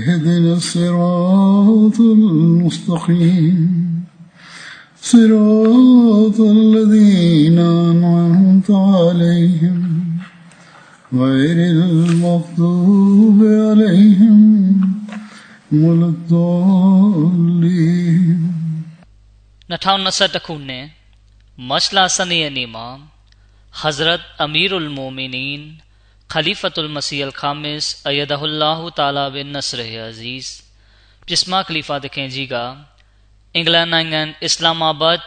اهدنا الصراط المستقيم. صراط الذين أنعمت عليهم. غير المغضوب عليهم ولا الضالين. نتاون نسد تكون مشلا مسئلہ سنی امام حضرت امیر المومنین နေ့မှာ Hazrat Amirul Mu'minin Khalifatul Masih Al-Khamis Ayyadahullahu Ta'ala bin Nasr Aziz ပြစ်မခလီဖာတခင်ကြီးကအင်္ဂလန်နိုင်ငံအစ္စလာမာဘတ်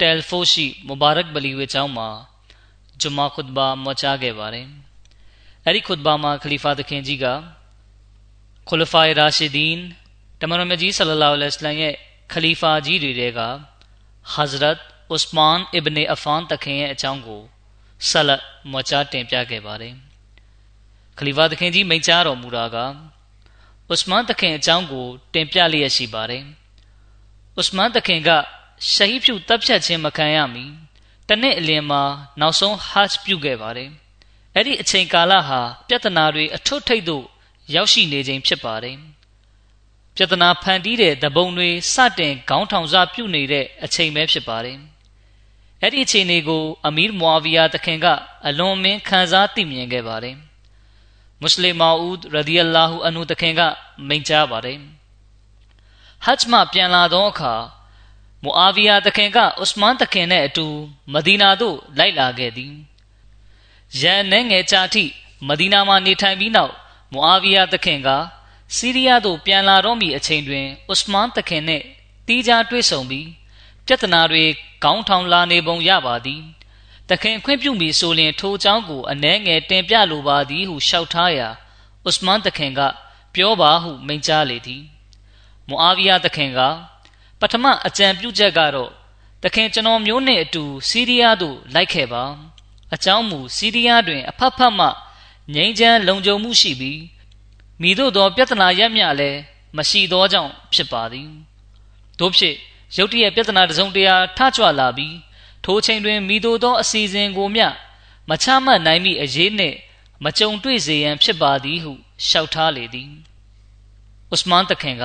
တယ်ဖိုရှိမူဘာရက်ဘလီဝေကျောင်းမှာဂျုမာခွတ်ဘာမွချခဲ့ပါတယ်။အဲဒီခွတ်ဘာမှာခလီဖာတခင်ကြီးကခူလဖိုင်ရာရှီဒီန်တမန်တော်မြတ်ကြီးဆလလောလ္လဟ်အလိုင်းရဲ့ခလီဖာကြီးတွေက Hazrat Usman ibn Affan တခင်ရဲ့အကြောင်းကိုဆက်လက်မွချတင်ပြခဲ့ပါတယ်။ ခလီဖာတခင်ကြီးမိန့်ကြားတော်မူတာကဥစမန်တခင်အကြောင်းကို တင်ပြလျက်ရှိပါတယ်။ဥစမန်တခင်ကရှဟီဖြူတပ်ဖြတ်ခြင်းမခံရမီတနှစ်အလင်းမှာနောက်ဆုံးဟတ်ပြုခဲ့ပါတယ်။အဲ့ဒီအချိန်ကာလဟာပြဿနာတွေအထွတ်ထိပ်သို့ရောက်ရှိနေခြင်းဖြစ်ပါတယ်။ပြဿနာဖန်တီးတဲ့သဘုံတွေစတင်ခေါင်းထောင်စားပြုနေတဲ့အချိန်ပဲဖြစ်ပါတယ်။အဲ့ဒီအချိန်တွေကိုအမီရ်မွာဗီယာတခင်ကအလွန်မင်းခံစားသိမြင်ခဲ့ပါတယ်။ မွတ်စလင်မာဦးရဒီအလာဟူအန်ဟူတခင်ကမိန့်ကြားပါတယ်ဟဂျ်မှပြန်လာသောအခါမူအာဗီယာတခင်ကအစ္စမန်တခင်နဲ့အတူမဒီနာသို့လိုက်လာခဲ့သည်ရန်နဲ့ငယ်ချာထိမဒီနာမှာနေထိုင်ပြီးနောက်မူအာဗီယာတခင်ကစီးရီးယားသို့ပြန်လာတော့မည့်အချိန်တွင်အစ္စမန်တခင်နှင့်တီးခြားတွေ့ဆုံပြီးပြဿနာတွေခေါင်းထောင်လာနေပုံရပါသည် တခင်ခွင့်ပြုမိဆိုလျင်ထိုအကြောင်းကိုအနှဲငယ်တင်ပြလိုပါသည်ဟုလျှောက်ထားရာဥစမန်တခင်က ပြောပါဟုမိန့်ကြားလေသည်မူအာဗီယာတခင်က ပထမအကြံပြုချက်ကတော့တခင်ကျွန်တော်မျိုးနဲ့အတူစီးရီးယားသို့လိုက်ခဲ့ပါအကြောင်းမူစီးရီးယားတွင် အဖက်ဖက်မှငြိမ်းချမ်းလုံခြုံမှုရှိပြီးမိတို့သော ပြဿနာရက်မြလည်းမရှိသောကြောင့်ဖြစ်ပါသည်တို့ဖြစ်ရုတ်တရက်ပြဿနာတစုံတရာထကြွလာပြီး ထိုချိန်တွင်မိတို့သောအစီအစဉ်ကိုမျှမချမှတ်နိုင်မည့်အရေးနှင့်မကြုံတွေ့စေရန်ဖြစ်ပါသည်ဟုလျှောက်ထားလေသည်ဥစမန်တခင်က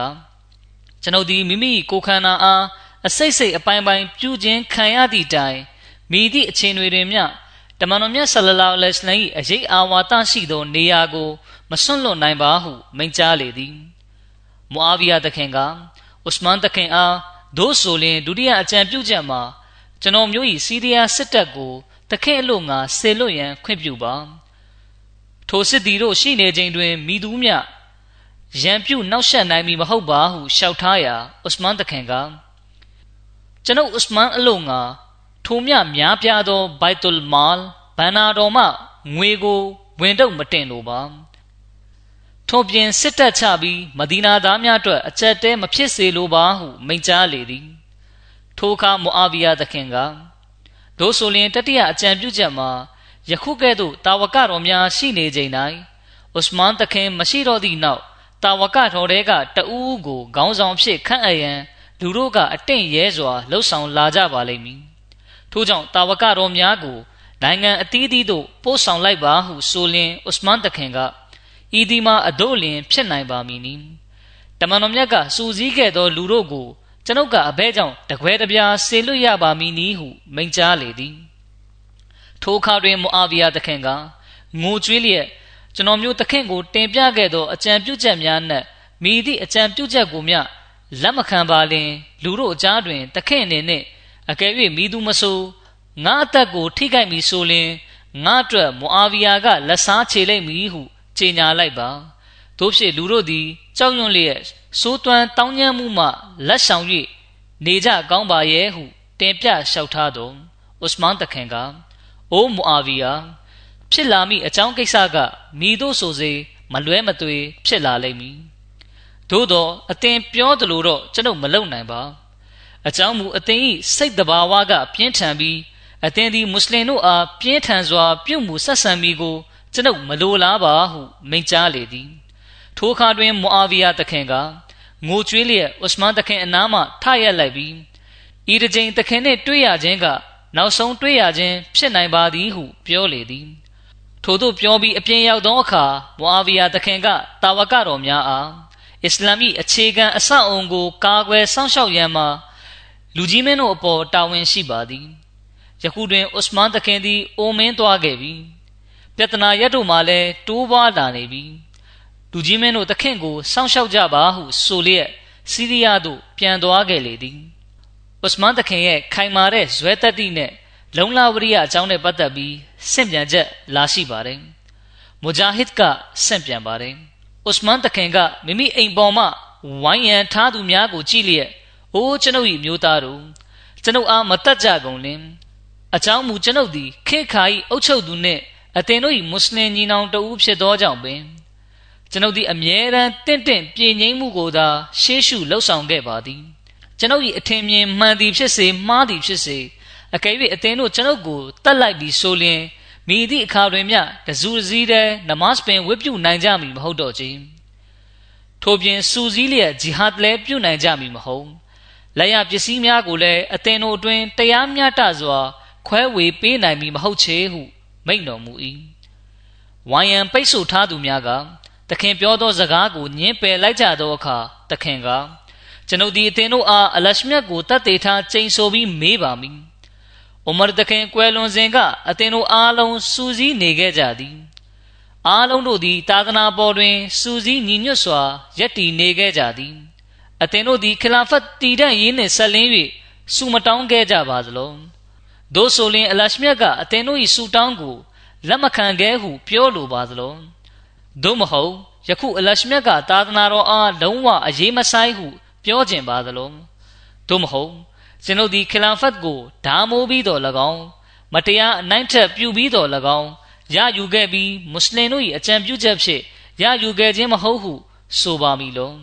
ကျွန်ုပ်သည်မိမိကိုခန္ဓာအားအစိတ်စိတ်အပိုင်းပိုင်းပြုခြင်းခံရသည့်တိုင်မိသည့်အချိန်တွေတွင်မျှတမန်တော်မြတ်ဆလလောလဟ်အလိုင်း၏အရေးအာဝါဒရှိသောနေရာကိုမစွန့်လွတ်နိုင်ပါဟုမိန့်ကြားလေသည်မူအာဗီယာတခင်ကဥစမန်တခင်အားဒို့ဆိုလျင်ဒုတိယအကြံပြုချက်မှာ ကျွန်တော်မျိုး၏စီးရီးယားစစ်တပ်ကိုတခဲ့အလို့ငါဆေလွတ်ရန်ခွင့်ပြုပါထိုစစ်သည်တို့ရှိနေချိန်တွင်မိသူမြရန်ပြုတ်နှောက်ယှက်နိုင်မည်မဟုတ်ပါဟုရှောက်ထားရာဥစမန်တခင်ကကျွန်ုပ်ဥစမန်အလို့ငါထိုမြများပြားသောဘိုက်တူလ်မာလ်ဘန်နာတော်မှငွေကိုဝင်တော့မတင်လို့ပါထို့ပြင်စစ်တပ်ချပြီးမဒီနာသားများအတွက်အကြက်တဲမဖြစ်စေလိုပါဟုမိန့်ကြားလေသည် ထိုအခါမူအာဗီယာသခင်ကဒို့ဆိုလျင်တတိယအကြံပြုချက်မှာယခုကဲ့သို့တာဝကတော်များရှိနေချိန်၌ဥစမန်သခင်မရှိတော့သည့်နောက်တာဝကတော်တဲကတဦးကိုခေါင်းဆောင်ဖြစ်ခန့်အပ်ရန်လူတို့ကအတင့်ရဲစွာလှုပ်ဆောင်လာကြပါလိမ့်မည်ထို့ကြောင့်တာဝကတော်များကိုနိုင်ငံအသီးသီးသို့ပို့ဆောင်လိုက်ပါဟုဆိုလျင်ဥစမန်သခင်ကဤဒီမှာအဒို့လျင်ဖြစ်နိုင်ပါမည်နီတမန်တော်မြတ်ကစူစည်းခဲ့သောလူတို့ကို ကျွန်ုပ်ကအဘဲကြောင့်တကွဲတပြားဆေလွတ်ရပါမည်နီဟုမိန့်ကြားလေသည်ထိုအခါတွင်မူအာဗီယာသခင်ကငိုကြွေးလျက်ကျွန်တော်မျိုးသခင်ကိုတင်ပြခဲ့သောအကြံပြုချက်များနှင့်မိသည့်အကြံပြုချက်ကိုမျှလက်မခံပါလင်လူတို့အကြားတွင်သခင်အနေနှင့်အကယ်၍မိသူမဆိုငါအသက်ကိုထိခိုက်မည်ဆိုလျှင်ငါအတွက်မွအာဗီယာကလက်စားချေလိုက်မည်ဟုကြေညာလိုက်ပါ တို့ဖြစ်လူတို့သည်ကြောက်ရွံ့လျက်စိုးသွမ်းတောင်းညမ်းမှုမှလက်ဆောင်၍နေကြကောင်းပါရဲ့ဟုတင်ပြလျှောက်ထားသောဥစမန်တခင်ကအိုမူအာဗီယာဖြစ်လာမိအကြောင်းကိစ္စကမိတို့ဆိုစေမလွဲမသွေဖြစ်လာလိမ့်မည်သို့တော့အတင်ပြောသလိုတော့ကျွန်ုပ်မလုပ်နိုင်ပါအကြောင်းမူအတင်ဤစိတ်တဘာဝကပြင်းထန်ပြီးအသင်သည်မွတ်စလင်တို့အားပြင်းထန်စွာပြုမှုဆက်ဆံမိကိုကျွန်ုပ်မလိုလားပါဟုမိန့်ကြားလေသည် ထိုအခါတွင်မူအာဗီယာတခင်ကငိုကြွေးလျက်ဥစမန်တခင်အနားမှထရက်လိုက်ပြီးဤတစ်ချိန်တခင်နှင့်တွေ့ရခြင်းကနောက်ဆုံးတွေ့ရခြင်းဖြစ်နိုင်ပါသည်ဟုပြောလေသည်ထို့သို့ပြောပြီးအပြင်ရောက်သောအခါမွာဗီယာတခင်ကတာဝကတော်များအားအစ္စလာမ်၏အခြေခံအဆောက်အုံကိုကာကွယ်စောင့်ရှောက်ရန်မှာလူကြီးမင်းတို့အပေါ်တာဝန်ရှိပါသည်ယခုတွင်ဥစမန်တခင်သည်အိုမင်းသွားခဲ့ပြီပြဿနာရက်တို့မှလည်းတိုးပွားလာနေပြီ လူကြီးမင်းတို့တခင်ကိုစောင့်ရှောက်ကြပါဟုဆိုလျက်စီးရီးယားသို့ပြန်သွားခဲ့လေသည်ဥစမန်တခင်ရဲ့ခိုင်မာတဲ့ဇွဲတက်တိနဲ့လုံလဝရိယအကြောင်းနဲ့ပတ်သက်ပြီးဆင့်ပြန်ချက်လာရှိပါတယ်။မူဂျာဟစ်ကဆင့်ပြန်ပါတယ်။ဥစမန်တခင်ကမိမိအိမ်ပေါ်မှဝိုင်းရန်ထားသူများကိုကြည့်လျက်အိုးကျွန်ုပ်၏မျိုးသားတို့ကျွန်ုပ်အားမတတ်ကြကုန်လင်အကြောင်းမူကျွန်ုပ်သည်ခေခါ၏အုပ်ချုပ်သူနှင့်အသင်တို့၏မွတ်စလင်ညီနောင်တဦးဖြစ်သောကြောင့်ပင် ကျွန်ုပ်သည်အမြဲတမ်းတင့်တင့်ပြေငြိမ်းမှုကိုသာရှေးရှုလှုပ်ဆောင်ခဲ့ပါသည်ကျွန်ုပ်၏အထင်မြင်မှန်သည်ဖြစ်စေမှားသည်ဖြစ်စေအကယ်၍အသင်တို့ကျွန်ုပ်ကိုတတ်လိုက်ပြီးဆိုလျင်မိသည့်အခါတွင်မျှတဇူစည်းတဲ့နမတ်ပင်ဝတ်ပြုနိုင်ကြမည်မဟုတ်တော့ခြင်းထို့ပြင်စူစည်းလျက်ဂျီဟတ်လည်းပြုနိုင်ကြမည်မဟုတ်လက်ရပစ္စည်းများကိုလည်းအသင်တို့အတွင်တရားမျှတစွာ ခွဲဝေပေးနိုင်မည်မဟုတ်ချေဟုမိန့်တော်မူ၏ဝိုင်ယံပိတ်ဆို့ထားသူများက သခင်ပြောသောစကားကိုညှင်းပယ်လိုက်ကြသောအခါသခင်ကကျွန်ုပ်ဒီအသင်တို့အားအလရှမြတ်ကိုတတ်သေးထားကျိန်ဆိုပြီးမေးပါမည်။ဥမရသခင်ကွယ်လွန်စဉ်ကအသင်တို့အားလုံးစူးစီးနေခဲ့ကြသည်။အားလုံးတို့သည်သာသနာပေါ်တွင်စူးစီးညီညွတ်စွာယက်တည်နေခဲ့ကြသည်။အသင်တို့သည်ခလာဖတ်တည်တဲ့ရင်းနှင့်ဆက်လင်း၍စူမတောင်းခဲ့ကြပါသလုံး။သို့ဆိုလျှင်အလရှမြတ်ကအသင်တို့၏စူတောင်းကိုလက်မခံခဲ့ဟုပြောလိုပါသလုံး။ သို့မဟုတ်ယခုအလရှမြတ်ကသာသနာတော်အားလုံးဝအရေးမဆိုင်ဟု ပြောကျင်ပါသလုံးသို့မဟုတ်ကျွန်ုပ်ဒီခလာဖတ်ကိုဓာမိုးပြီးတော်၎င်းမတရားအနိုင်ထက်ပြုပြီးတော်၎င်းရယူခဲ့ပြီးမွတ်စလင်တို့၏အကြံပြုချက်ဖြင့်ရယူခဲ့ခြင်းမဟုတ်ဟု ဆိုပါမည်လုံး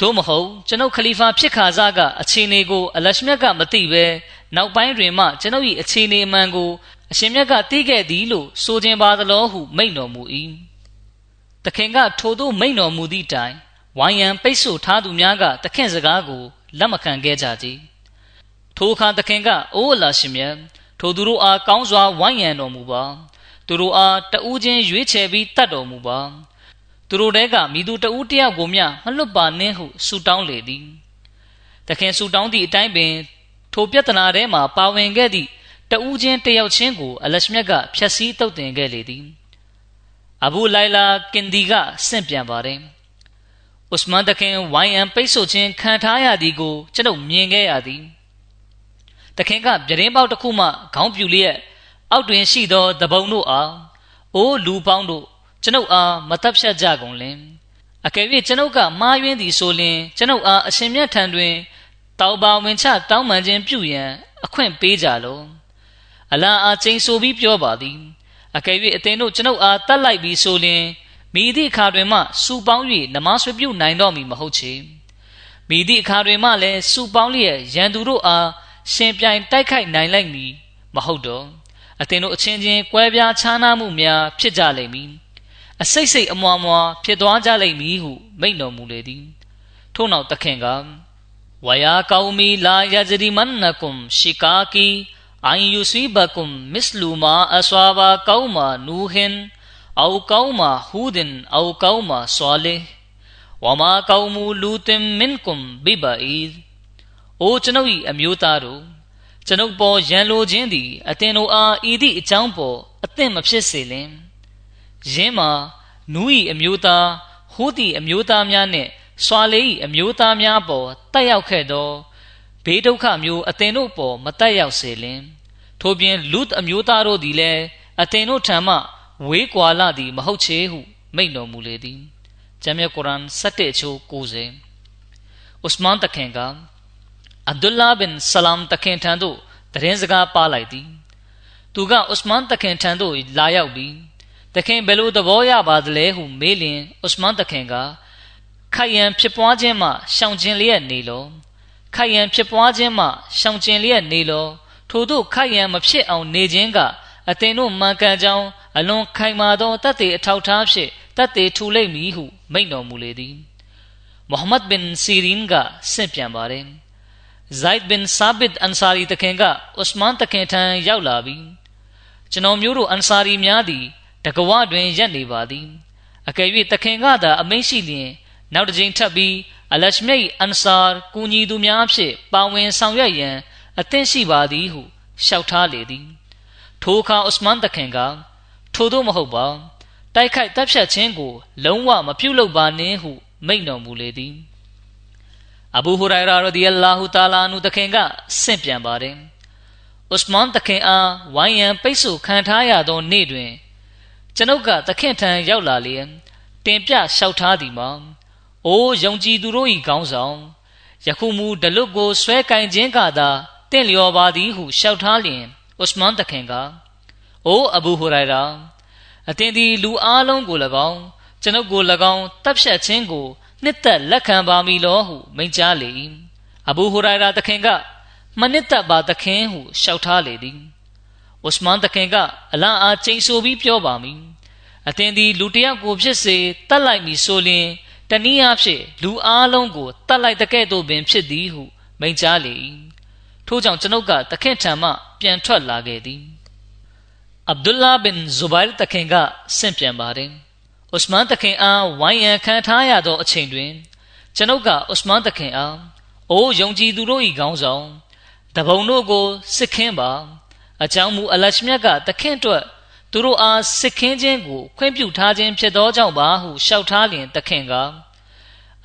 သို့မဟုတ်ကျွန်ုပ်ခလီဖာဖြစ်ခါစားကအခြေအနေကို အလရှမြတ်ကမသိဘဲနောက်ပိုင်းတွင်မှကျွန်ုပ်၏အခြေအနေအမှန်ကိုအရှင်မြတ်ကသိခဲ့သည်လို့ဆိုခြင်းပါသလိုဟုမိန့်တော်မူ၏ တခင်ကထိုသို့မိန့်တော်မူသည့်တိုင်ဝိုင်းရန်ပိတ်ဆို့ထားသူများကတခင်စကားကိုလက်မခံခဲ့ကြကြထိုအခါတခင်ကအိုးအလာရှင်မြတ်ထိုသူတို့အားကောင်းစွာဝိုင်းရန်တော်မူပါသူတို့အားတဦးချင်းရွေးချယ်ပြီးတတ်တော်မူပါသူတို့တဲကမိသူတဦးတယောက်ကိုမျှမလွတ်ပါနှင့်ဟုဆုတောင်းလေသည်တခင်ဆုတောင်းသည့်အတိုင်းပင်ထိုပြဿနာထဲမှာပါဝင်ခဲ့သည့်တဦးချင်းတယောက်ချင်းကိုအလရှမြတ်ကဖျက်ဆီးတုတ်တင်ခဲ့လေသည် အဘူလိုင်လာကင်ဒီကဆင့်ပြန်ပါတယ်ဥစမန်တခင်ဝိုင်းအံပိတ်ဆို့ခြင်းခံထားရသည်ကိုကျွန်ုပ်မြင်ခဲ့ရသည်တခင်ကပြတင်းပေါက်တစ်ခုမှခေါင်းပြူလျက်အောက်တွင်ရှိသောတပုံတို့အားအိုးလူပေါင်းတို့ကျွန်ုပ်အားမတပ်ဖြတ်ကြကုန်လင်အကယ်၍ကျွန်ုပ်ကမှားယွင်းသည်ဆိုလျှင်ကျွန်ုပ်အားအရှင်မြတ်ထံတွင်တောက်ပါဝင်ချတောင်းပန်ခြင်းပြုရန်အခွင့်ပေးကြလောအလာအားချိန်ဆိုပြီးပြောပါသည် အကယ်၍အသင်တို့ကျွန်ုပ်အားတတ်လိုက်ပြီးဆိုလျှင်မိသည့်အခါတွင်မှစူပေါင်း၍နမဆွပြုနိုင်တော့မည်မဟုတ်ချေမိသည့်အခါတွင်မှလည်းစူပေါင်းလျက်ရန်သူတို့အားရှင်ပြိုင်တိုက်ခိုက်နိုင်လိုက်မည်မဟုတ်တော့အသင်တို့အချင်းချင်းကွဲပြားခြားနားမှုများဖြစ်ကြလိမ့်မည်အစိတ်စိတ်အမွားမွားဖြစ်သွားကြလိမ့်မည်ဟုမိန့်တော်မူလေသည်ထို့နောက်တခင်ကဝယာကောမီလာယဂျရီမန်နကုမ်ရှီကာကီ အိုင်ယူစီဘကွမ်မစ်လူမာအဆွာဘာကောင်းမာနူဟင်အောကောင်းမာဟူဒင်အောကောင်းမာဆွာလေဝမာကောင်းမူလူတင်မင်ကွမ်ဘိဘအီဒ်အိုကျွန်ုပ်၏အမျိုးသားတို့ကျွန်ုပ်ပေါ်ရန်လိုခြင်းသည်အသင်တို့အားဤသည့်အကြောင်းပေါ်အသင်မဖြစ်စေလင်ယင်းမှာနူး၏အမျိုးသားဟူသည့်အမျိုးသားများနှင့်ဆွာလေ၏အမျိုးသားများပေါ်တက်ရောက်ခဲ့သော ဘေးဒုက္ခမျိုးအသင်တို့ပေါ်မတက်ရောက်စေလင်ထို့ပြင်လူအမျိုးသားတို့သည်လည်းအသင်တို့ထံမှဝေးကွာလာသည်မဟုတ်ချေဟုမိန့်တော်မူလေသည်ဂျမ်မြတ်ကုရ်အာန်7အချိုး90ဥစမန်တခင်ကအဗ်ဒူလာဘင်ဆလမ်တခင်ထံသို့တရင်စကားပါလိုက်သည်သူကဥစမန်တခင်ထံသို့လာရောက်ပြီးတခင်ဘယ်လိုသဘောရပါသလဲဟုမေးလျင်ဥစမန်တခင်ကခိုင်ရန်ဖြစ်ပွားခြင်းမှရှောင်ကျင်လျက်နေလော ခိုင်ရန်ဖြစ်ပွားခြင်းမှရှောင်ကျင်လျက်နေလောထို့သို့ခိုင်ရန်မဖြစ်အောင်နေခြင်းကအသင်တို့မှန်ကန်ကြောင်းအလွန်ခိုင်မာသောတတ်သေးအထောက်ထားဖြင့်တတ်သေးထူလိမ့်မည်ဟုမိန့်တော်မူလေသည်မိုဟမ္မဒ်ဘင်စီရင်ကဆင့်ပြန်ပါတယ်ဇိုက်ဘင်ဆာဘစ်အန်ဆာရီတခင်ကဥစမန်တခင်ထံရောက်လာပြီးကျွန်တော်မျိုးတို့အန်ဆာရီများသည်တကဝတွင်ရက်နေပါသည်အကယ်၍တခင်ကသာအမိန့်ရှိလျင်နောက်တစ်ကြိမ်ထပ်ပြီး အလရှမိတ်အန်ဆာကူညီသူများဖြင့်ပါဝင်ဆောင်ရွက်ရန်အသင့်ရှိပါသည်ဟုလျှောက်ထားလေသည်ထိုအခါဥစမန်တခင်ကထို့သောမဟုတ်ပါတိုက်ခိုက်တပ်ဖြတ်ခြင်းကို လုံးဝမပြုလုပ်ပါနှင့်ဟု မိန့်တော်မူလေသည်အဘူဟူရိုင်ရာရဒီအလာဟူတာလာနုတခင်ကဆင့်ပြန်ပါတယ်ဥစမန်တခင်အားဝိုင်းရန်ပိတ်ဆို့ခံထားရသောနေ့တွင် ကျွန်ုပ်ကတခင်ထံရောက်လာလျင်တင်ပြလျှောက်ထားသည်မှာ အိုးယုံကြည်သူတို့၏ခေါင်းဆောင်ယခုမူဒလွတ်ကိုဆွဲကင်ခြင်းကသာတင့်လျော်ပါသည်ဟုလျှောက်ထားလျင်ဥစမန်တခင်ကအိုးအဘူဟူရိုင်ရာအတင်းဒီလူအားလုံးကို၎င်းကျွန်ုပ်ကို၎င်းတပ်ဖြတ်ခြင်းကိုနှစ်သက်လက်ခံပါမည်လောဟုမိန့်ကြားလေ၏အဘူဟူရိုင်ရာတခင်ကမနစ်သက်ပါတခင်ဟုလျှောက်ထားလေသည်ဥစမန်တခင်ကအလန်အားချိန်ဆပြီးပြောပါမည်အတင်းဒီလူတယောက်ကိုဖြစ်စေတတ်လိုက်မည်ဆိုလျင် တနည်းအားဖြင့်လူအားလုံးကိုတတ်လိုက်တဲ့ကဲ့သို့ပင်ဖြစ်သည်ဟုမိန့်ကြားလေ၏ထို့ကြောင့်ကျွန်ုပ်ကတခင်ထံမှပြန်ထွက်လာခဲ့သည်အဗ်ဒူလာဘင်ဇူဘိုင်တခင်ကဆင့်ပြန်ပါတယ်။ဥစမန်တခင်အားဝိုင်းရန်ခံထားရသောအချိန်တွင်ကျွန်ုပ်ကဥစမန်တခင်အားအိုးယုံကြည်သူတို့၏ခေါင်းဆောင်တပုံတို့ကိုစစ်ခင်းပါအကြောင်းမူအလရှမြတ်ကတခင်အတွက် သူတို့အားစစ်ခင်းခြင်းကိုခွင့်ပြုထားခြင်းဖြစ်သောကြောင့်ပါဟုလျှောက်ထားလျင်တခင်က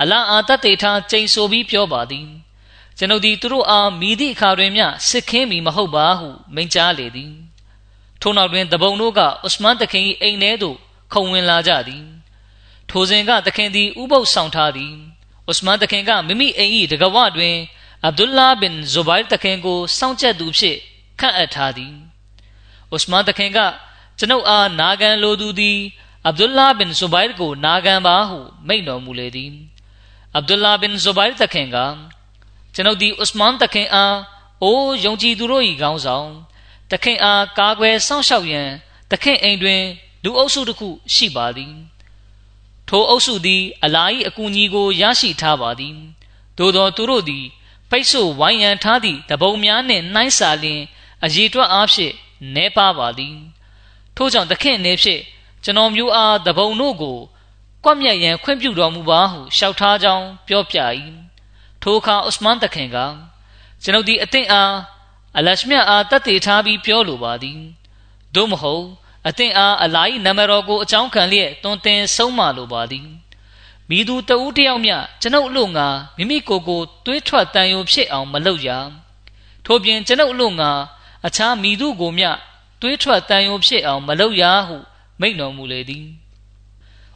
အလအာတတေထားကျိန်ဆိုပြီးပြောပါသည်ကျွန်ုပ်သည်သူတို့အားမိသည့်အခါတွင်မျှစစ်ခင်းမီမဟုတ်ပါဟုမိန့်ကြားလေသည်ထို့နောက်တွင်တပုံတို့ကဥစမန်တခင်၏အိမ်ထဲသို့ခုံဝင်လာကြသည်ထိုစဉ်ကတခင်သည်ဥပုပ်ဆောင်ထားသည်ဥစမန်တခင်ကမိမိအိမ်၏တကဝတွင်အဗ်ဒူလာဘင်ဇူဘိုင်တခင်ကိုစောင့်ကြပ်သူဖြစ်ခန့်အပ်ထားသည်ဥစမန်တခင်က ကျွန်ုပ်အားနာခံလိုသူသည်အဗ်ဒူလာဘင်ဇူဘိုင်ကိုနာခံပါဟုမိန့်တော်မူလေသည်အဗ်ဒူလာဘင်ဇူဘိုင်တခင်ကကျွန်ုပ်သည်ဥစမန်တခင်အားအိုးယုံကြည်သူတို့၏ခေါင်းဆောင်တခင်အားကာကွယ်စောင့်ရှောက်ရန်တခင်အိမ်တွင်လူအုပ်စုတစ်ခုရှိပါသည်ထိုအုပ်စုသည် အလာ၏အကူအညီကိုရရှိထားပါသည်သို့သောသူတို့သည်ပိတ်ဆို့ဝိုင်းရန်ထားသည့်တပုံများနှင့်နှိုင်းစာလျင်အည်တွက်အားဖြင့်နဲပါပါသည် ထို့ကြောင့်သခင်အနေဖြင့်ကျွန်တော်မျိုးအားတပုံတို့ကိုကွက်မြက်ရန်ခွင့်ပြုတော်မူပါဟုလျှောက်ထားကြောင်းပြောပြ၏ထိုအခါဥစမန်သခင်ကကျွန်ုပ်သည်အသင်အားအလရှမြတ်အားတတ်တည်ထားပြီးပြောလိုပါသည်သို့မဟုတ်အသင်အားအလာ၏နမတော်ကိုအကြောင်းခံလျက်တွင်တင်ဆုံးမလိုပါသည်မိသူတဦးတယောက်မျှကျွန်ုပ်အလို့ငါမိမိကိုယ်ကိုတွေးထွက်တန်ယုံဖြစ်အောင်မလုပ်ရထို့ပြင်ကျွန်ုပ်အလို့ငါအခြားမိသူကိုမျှ တွေးထွက်တန်ယုံဖြစ်အောင်မလုပ်ရဟုမိန့်တော်မူလေသည်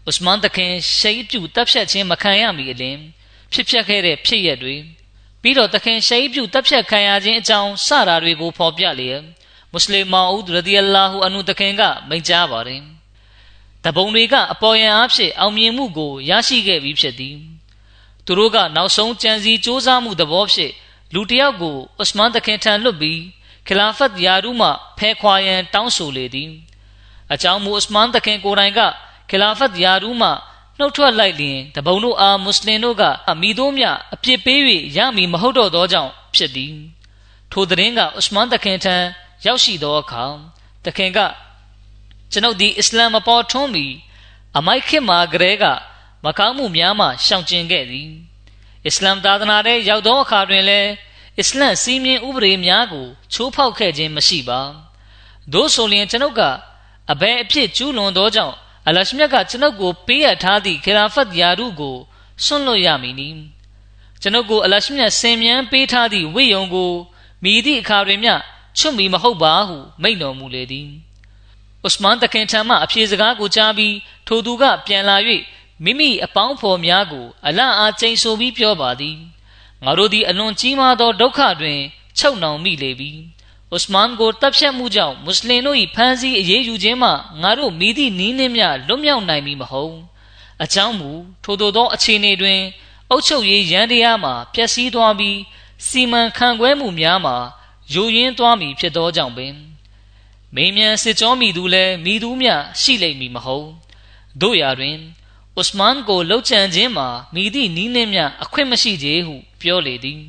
ဥစမန်တခင်ရှိတ်ပြူတပ်ဖြတ်ခြင်းမခံရမီအလင်ဖြစ်ပျက်ခဲ့တဲ့ဖြစ်ရက်တွေပြီးတော့တခင်ရှိတ်ပြုတပ်ဖြတ်ခံရခြင်းအကြောင်းစတာတွေကိုဖော်ပြလျက်မွတ်စလင်မောင်ဦးရဒီအလာဟူအနုတခင်ကမိန့်ကြားပါတယ်။တပုံတွေကအပေါ်ယံအဖြစ်အောင်မြင်မှုကိုရရှိခဲ့ပြီးဖြစ်သည်။သူတို့ကနောက်ဆုံးကြံစည်စ조사မှုသဘောဖြင့်လူတယောက်ကိုဥစမန်တခင်ထံလွတ်ပြီး ခလာဖတ်ယာရူမှဖဲခွာရန်တောင်းဆိုလေသည်။အကြောင်းမူဥစမန်တခင်ကိုယ်တိုင်ကခလာဖတ်ယာရူမှနှုတ်ထွက်လိုက်လျင်တပုံတို့အားမွတ်စလင်တို့ကအမိတို့မြအပြစ်ပေး၍ရမည်မဟုတ်တော့သောကြောင့်ဖြစ်သည်ထိုသတင်းကဥစမန်တခင်ထံရောက်ရှိသောအခါတခင်ကကျွန်ုပ်ဒီအစ္စလာမ်မပေါ်ထွန်းမီအမိုက်ခေမာဂရဲကမကောင်းမှုများမှရှောင်ကျဉ်ခဲ့သည်အစ္စလာမ်သာသနာထဲရောက်သောအခါတွင်လည်း အစ္စလမ်စီးမြင်ဥပဒေများကို ချိုးဖောက်ခဲ့ခြင်းမရှိပါသို့ဆိုလျှင်ကျွန်ုပ်ကအဘယ်အဖြစ်ကျူးလွန်သောကြောင့်အလရှမြတ်ကကျွန်ုပ်ကိုပေးအပ်ထားသည့်ခေလာဖတ်ယာရုကိုစွန့်လွတ်ရမည်နီကျွန်ုပ်ကိုအလရှမြတ်ဆင်မြန်းပေးထားသည့်ဝိယုံကိုမိသည့်အခါတွင်မျှချွတ်မီမဟုတ်ပါဟုမိန့်တော်မူလေသည်ဥစမန်တခင်ထံမှအပြေစကားကိုကြားပြီးထိုသူကပြန်လာ၍မိမိအပေါင်းဖော်များကို အလန့်အားကျိန်ဆိုပြီးပြောပါသည် ငါတို့သည်အလွန်ကြီးမားသောဒုက္ခတွင် ချုပ်နှောင်မိလေပြီဥစမန်ကိုတပ်ဖြတ်မှုကြောင့်မွတ်စလင်တို့၏ဖမ်းဆီးအရေးယူခြင်းမှငါတို့မိသည့်နီးနှင်းများလွတ်မြောက်နိုင်မည်မဟုတ်အကြောင်းမူထို့သောအခြေအနေတွင် အုပ်ချုပ်ရေးရန်တရားမှာပျက်စီးသွားပြီးစီမံခန့်ခွဲမှုများမှာယိုယွင်းသွားမည်ဖြစ်သောကြောင့်ပင်မိမြန်စစ်ကြောမိသူလည်းမိသူမျှရှိလိမ့်မည်မဟုတ်တို့ရာတွင် ဥစမန်ကိုလှုပ်ချန်ခြင်းမှာမိသည့်နီးနှင်းမြအခွင့်မရှိသေးဟု ပြောလေသည်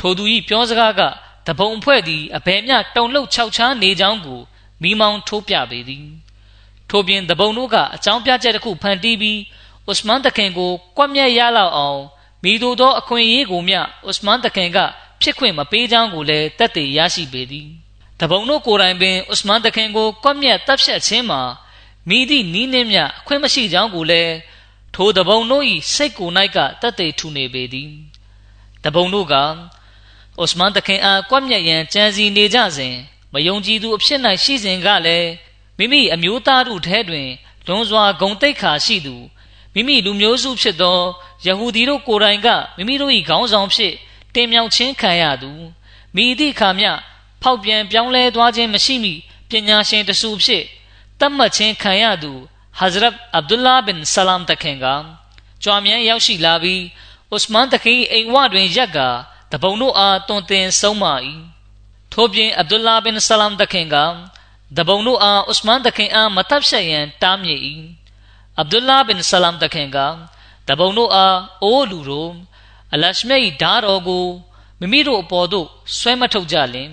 ထိုသူ၏ပြောစကားကတပုံဖွဲ့သည်အဘယ်မျှတုံလှုပ်ခြောက်ခြားနေကြောင်းကိုမိမောင်းထိုးပြပေသည်ထို့ပြင်တပုံတို့ကအကြောင်းပြချက်တစ်ခုဖန်တီးပြီးဥစမန်တခင်ကိုကွက်မြက်ရလောက်အောင်မိတို့သောအခွင့်အရေးကိုမျှဥစမန်တခင်ကဖြစ်ခွင့်မပေးကြောင်းကိုလည်းတက်တည်ရရှိပေသည်တပုံတို့ကိုယ်တိုင်ပင်ဥစမန်တခင်ကိုကွက်မြက်တပ်ဖြတ်ခြင်းမှာ မိသည့်နီးနှင်းမြအခွင့်မရှိကြောင်းကိုလည်းထိုတပုံတို့၏စိတ်ကိုယ်၌ကတက်တည်ထူနေပေသည်တပုံတို့ကအိုစမန်တခင်အားကွက်မြက်ရန်ကြံစီနေကြစဉ်မယုံကြည်သူအဖြစ်၌ရှိစဉ်ကလည်းမိမိအမျိုးသားတို့ထဲတွင်လွန်စွာဂုံတိတ်ခါရှိသူမိမိလူမျိုးစုဖြစ်သောယဟူဒီတို့ကိုယ်တိုင်ကမိမိတို့၏ခေါင်းဆောင်ဖြစ်တင်မြောက်ခြင်းခံရသူမိသည့်အခါမျှဖောက်ပြန်ပြောင်းလဲသွားခြင်းမရှိမီပညာရှင်တဆူဖြစ် တတ်မှတ်ခြင်းခံရသူဟဇရတ်အဗ်ဒူလာဘင်ဆလမ်တခင်ကကြွားမြန်းရောက်ရှိလာပြီးဥစမန်တခင်အိမ်ဝတွင်ရက်ကတပုံတို့အားတွင်တင်ဆုံးမ၏ထို့ပြင်အဗ်ဒူလာဘင်ဆလမ်တခင်ကတပုံတို့အားဥစမန်တခင်အားမတပ်ဖြတ်ရန်တားမြစ်၏အဗ်ဒူလာဘင်ဆလမ်တခင်ကတပုံတို့အားအိုးလူတို့အလရှမိတ်ဓာတော်ကိုမိမိတို့အပေါ်သို့ဆွဲမထုတ်ကြလင်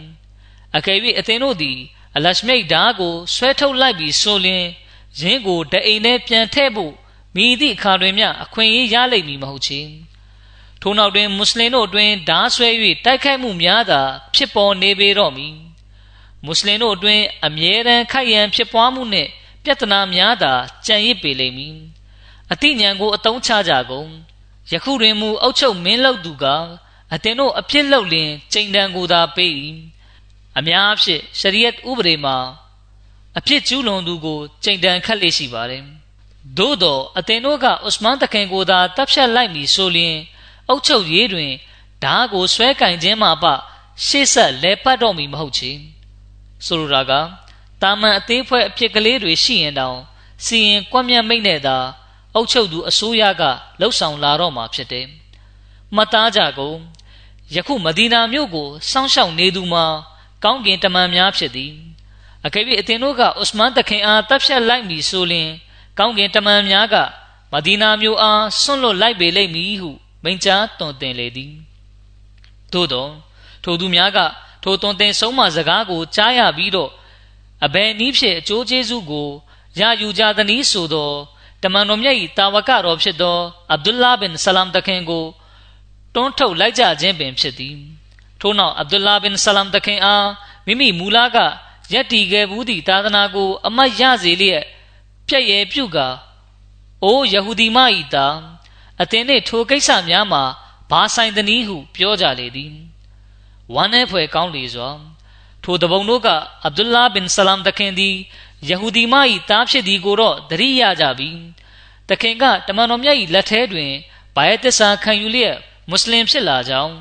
အကယ်၍အသင်တို့သည် အလရှမိတ်ဓာကိုဆွဲထုတ်လိုက်ပြီးဆိုလျင်ယင်းကိုတအိမ်ထဲပြန်ထည့်ဖို့မိသည့်အခါတွင်မျှအခွင့်အရေးရလိမ့်မည်မဟုတ်ချေထို့နောက်တွင်မွတ်စလင်တို့အတွင်းဓာဆွဲ၍တိုက်ခိုက်မှုများသာဖြစ်ပေါ်နေပေတော့မည်မွတ်စလင်တို့အတွင်းအမြဲတမ်းခိုက်ရန်ဖြစ်ပွားမှုနှင့်ပြဿနာများသာကြံရစ်ပေလိမ့်မည်အတိညာကိုအတုံးချကြကုန်ယခုတွင်မူအုတ်ချုပ်မင်းလောက်သူကအတင်တို့အဖြစ်လောက်လင်ချိန်တန်ကိုသာပေး၏ အများအဖြစ်ရှရီယတ်ဥပဒေမှာအဖြစ်ကျူးလွန်သူကိုချိန်တန်ခတ်လေရှိပါတယ်သို့တော့အတင်တို့ကဥစမန်တခင်ကိုသာတပ်ဖြတ်လိုက်မည်ဆိုလျင်အုတ်ချုပ်ရေးတွင်ဓာကိုဆွဲကင်ခြင်းမှာပရှေ့ဆက်လဲပတ်တော့မည်မဟုတ်ချေဆိုလိုတာကတာမန်အသေးဖွဲအဖြစ်ကလေးတွေရှိရင်တောင်စီရင်ကွက်မြတ်မိတ်နဲ့သာအုတ်ချုပ်သူအစိုးရကလှုပ်ဆောင်လာတော့မှာဖြစ်တယ်။မှတ်သားကြကုန်ယခုမဒီနာမြို့ကိုစောင့်ရှောက်နေသူမှာ ကောင်းကင်တမန်များဖြစ်သည်။အကယ်၍အသင်တို့ကဥစမန်တခင်အားတပ်ဖြတ်လိုက်မည်ဆိုလျှင် ကောင်းကင်တမန်များကမဒီနာမြို့အားဆွန့်လွတ်လိုက်ပေလိမ့်မည်ဟုမိန့်ကြားတွင်တင်လေသည်။သို့သောထိုသူများကထိုတွင်တင်ဆုံးမစကားကိုကြားရပြီးတော့အဘယ်နည်းဖြင့်အကျိုးကျေးဇူးကိုရယူကြသနည်းဆိုသောတမန်တော်မြတ်၏တာဝကတော်ဖြစ်သောအဗ္ဒူလာဘင်ဆလမ်တခင်ကိုတွန်းထုတ်လိုက်ကြခြင်းပင်ဖြစ်သည် ထို့နောက်အဗ္ဒူလာဘင်ဆလမ်တခင်အားမိမိမူလကယက်တီခဲ့ဘူးသည့်သာသနာကို အမတ်ရစေလျက်ပြည့်ရဲ့ပြုကာအိုးယဟူဒီမ၏တာအသင်နှင့်ထိုကိစ္စများမှာဘာဆိုင်သနည်းဟုပြောကြလေသည်ဝမ်းနဲ့ဖွယ်ကောင်းလေစွာထိုတပုံတို့ကအဗ္ဒူလာဘင်ဆလမ်တခင်သည်ယဟူဒီမ၏တားဖြစ်သည်ကိုတော့သတိရကြပြီတခင်ကတမန်တော်မြတ်၏လက်ထဲတွင်ဘာယတစ္ဆာခံယူလျက်မွတ်စလင်ဖြစ်လာကြောင်း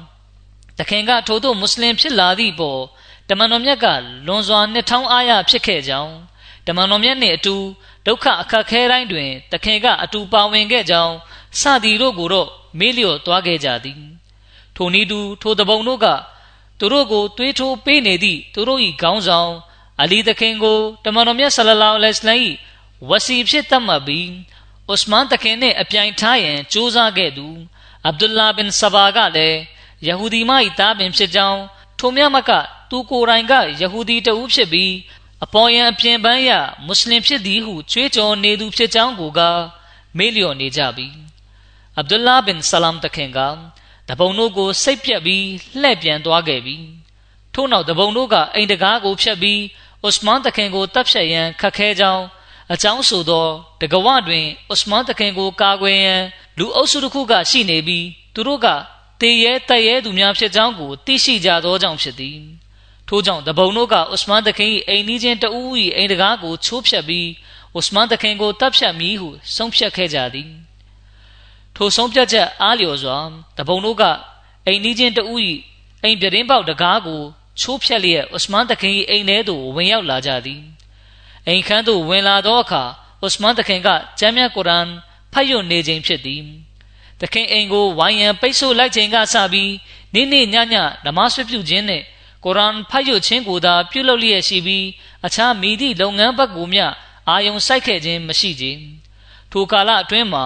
တခင်ကထို့သောမွတ်စလင်ဖြစ်လာသည့်ပေါ်တမန်တော်မြတ်ကလွန်စွာနှစ်ထောင်အားရဖြစ်ခဲ့ကြောင်းတမန်တော်မြတ်နှင့်အတူဒုက္ခအခက်ခဲတိုင်းတွင်တခင်ကအတူပါဝင်ခဲ့ကြောင်းစသည်တို့ကိုတော့မေးလျော့သွားခဲ့ကြသည်ထိုနည်းတူထိုတပုံတို့ကသူတို့ကိုတွေးထိုးပေးနေသည့်သူတို့၏ခေါင်းဆောင်အလီသခင်ကိုတမန်တော်မြတ်ဆလလောလဟ်အလိုင်းဝစီဖြစ်တတ်မှတ်ပြီးဥစမန်သခင်နဲ့အပြိုင်ထားရန်ကြိုးစားခဲ့သူအဗ္ဒူလာဘင်ဆဘာကလည်း ယဟူဒီမ၏သားပင်ဖြစ်ကြောင်းထိုမြတ်မကသူကိုယ်တိုင်ကယဟူဒီတဦးဖြစ်ပြီးအပေါ်ယံအပြင်ပန်းရမွတ်စလင်ဖြစ်သည်ဟုကြွေးကြော်နေသူဖြစ်ကြောင်းကိုကမေးလျော်နေကြပြီအဗ္ဒူလာဘင်ဆလမ်တခင်ကတပုံတို့ကိုစိတ်ပြက်ပြီးလှည့်ပြန်သွားခဲ့ပြီထို့နောက်တပုံတို့ကအိမ်တကားကိုဖျက်ပြီးဥစမန်တခင်ကိုတပ်ဖြတ်ရန်ခတ်ခဲကြောင်းအကြောင်းဆိုသောတကဝတွင်ဥစမန်တခင်ကိုကာကွယ်ရန်လူအုပ်စုတစ်ခုကရှိနေပြီးသူတို့က တေရဲတက်ရဲသူများဖြစ်ကြောင်းကိုသိရှိကြသောကြောင့်ဖြစ်သည်ထို့ကြောင့်တပုံတို့ကဥစမန်တခင်၏အိမ်နီးချင်းတဦး၏အိမ်တကားကိုချိုးဖျက်ပြီးဥစမန်တခင်ကိုတပ်ဖြတ်မည်ဟုဆုံးဖြတ်ခဲ့ကြသည်ထိုဆုံးဖြတ်ချက်အားလျော်စွာတပုံတို့ကအိမ်နီးချင်းတဦး၏အိမ်ပြတင်းပေါက်တကားကိုချိုးဖျက်လျက်ဥစမန်တခင်၏အိမ်ထဲသို့ဝင်ရောက်လာကြသည်အိမ်ခန်းသို့ဝင်လာသောအခါဥစမန်တခင်ကကျမ်းမြတ်ကုရ်အာန်ဖတ်ရနေခြင်းဖြစ်သည် တခင်အိမ်ကိုဝိုင်းရန်ပိတ်ဆို့လိုက်ခြင်းကစပြီးနေ့နေ့ညညနမဆွပြုခြင်းနဲ့ကုရ်အာန်ဖတ်ရခြင်းကိုသာပြုလုပ်လျက်ရှိပြီးအခြားမိသည့်လုပ်ငန်းဘက်ကိုမျှအာယုံစိုက်ခဲ့ခြင်းမရှိကြထိုကာလအတွင်းမှာ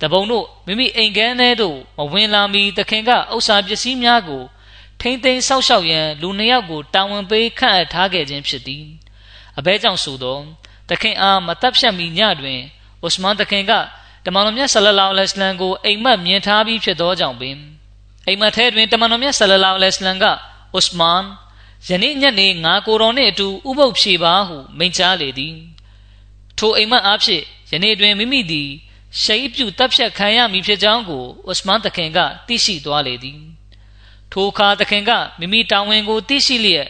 တပုံတို့မိမိအိမ်ကန်းထဲသို့မဝင်လာမီတခင်ကဥစ္စာပစ္စည်းများကိုထိမ့်သိမ်းဆောက်ရှောက်ရန်လူနှစ်ယောက်ကိုတာဝန်ပေးခန့်အပ်ထားခဲ့ခြင်းဖြစ်သည်အဘဲကြောင့်ဆိုသောတခင်အားမတပ်ဖြတ်မီညတွင်ဥစမန်တခင်က တမန်တော်မြတ်ဆလလောလဟ်အလัยဟ်ကိုအိမ်မက်မြင်ထားပြီးဖြစ်သောကြောင့်ပင်အိမ်မက်ထဲတွင်တမန်တော်မြတ်ဆလလောလဟ်အလัยဟ်ကဥစမန်ယနေ့ညနေငါကိုတော်နှင့်အတူဥပုပ်ဖြေပါဟုမိန့်ကြားလေသည်ထိုအိမ်မက်အားဖြင့်ယနေ့တွင်မိမိသည်ရှိပြုတပ်ဖြတ်ခံရမည်ဖြစ်ကြောင်းကိုဥစမန်တခင်ကသိရှိသွားလေသည်ထိုအခါတခင်ကမိမိတာဝန်ကိုသိရှိလျက်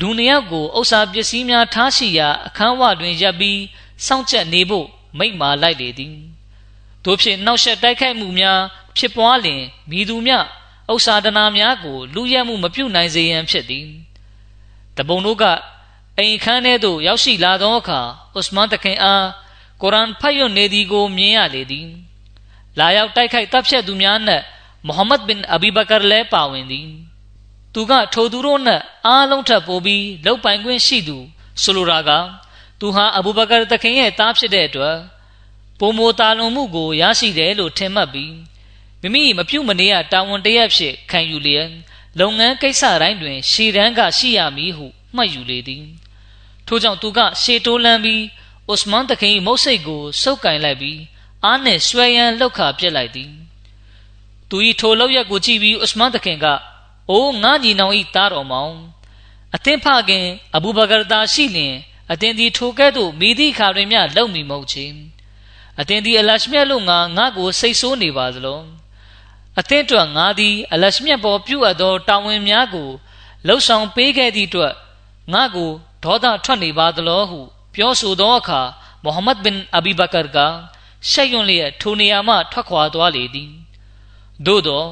လူနှစ်ယောက်ကိုဥစ္စာပစ္စည်းများထားရှိရာအခန်းဝတွင်ရပ်ပြီးစောင့်ကြပ်နေဖို့မိန့်မာလိုက်လေသည် တို့ဖြင့်နှောက်ယှက်တိုက်ခိုက်မှုများ ဖြစ်ပွားလျင်မိသူများဥစ္စာဒနာများကို လူရက်မှုမပြုနိုင်စေရန်ဖြစ်သည်တပုံတို့ကအိမ်ခန်းထဲသို့ရောက်ရှိလာသောအခါဥစမန်တခင်အားကုရ်အာန်ဖတ်ရနေသည်ကိုမြင်ရလေသည်လာရောက်တိုက်ခိုက်တပ်ဖြတ်သူများနှင့်မုဟမ္မဒ်ဘင်အဘီဘကာလည်းပါဝင်သည်သူကထိုသူတို့နှင့်အားလုံးထပ်ပိုးပြီးလောက်ပိုင်ခွင့်ရှိသူဆိုလိုတာကသူဟာအဘူဘကာတခင်ရဲ့သားဖြစ်တဲ့အတွက် ပုံမိုတာလွန်မှုကိုရရှိတယ်လို့ထင်မှတ်ပြီးမိမိမပြုတ်မနေရတာဝန်တရက်ဖြစ်ခံယူလျက်လုပ်ငန်းကိစ္စတိုင်းတွင် ရှည်တန်းကရှိရမည်ဟုမှတ်ယူလေသည်ထို့ကြောင့်သူကရှေတိုးလန်းပြီးဥစမန်တခင်မုတ်စိတ်ကိုစုပ်ကင်လိုက်ပြီးအားနဲ့ဆွဲရန်လှုပ်ခါပြစ်လိုက်သည်သူဤထိုလောက်ရက်ကိုကြည့်ပြီးဥစမန်တခင်ကအိုးငါညီနောင်ဤသားတော်မောင်အသင်ဖခင်အဘူဘကာတာရှိလျင်အသင်ဒီထိုကဲ့သို့မိသည့်ခါတွင်မျှလုံမီမဟုတ်ချေ အသင်ဒီအလရှမြတ်လို့ငါငါကိုစိတ်ဆိုးနေပါသလုံးအသင်တို့ငါသည်အလရှမြတ်ပေါ်ပြုအပ်သောတာဝန်များကိုလှုပ်ဆောင်ပေးခဲ့သည့်အတွက်ငါကိုဒေါသထွက်နေပါသလောဟု ပြောဆိုသောအခါမုဟမ္မဒ်ဘင်အဘီဘကာကရှက်ရွံ့လျက်ထိုနေရာမှထွက်ခွာသွားလေသည်သို့သော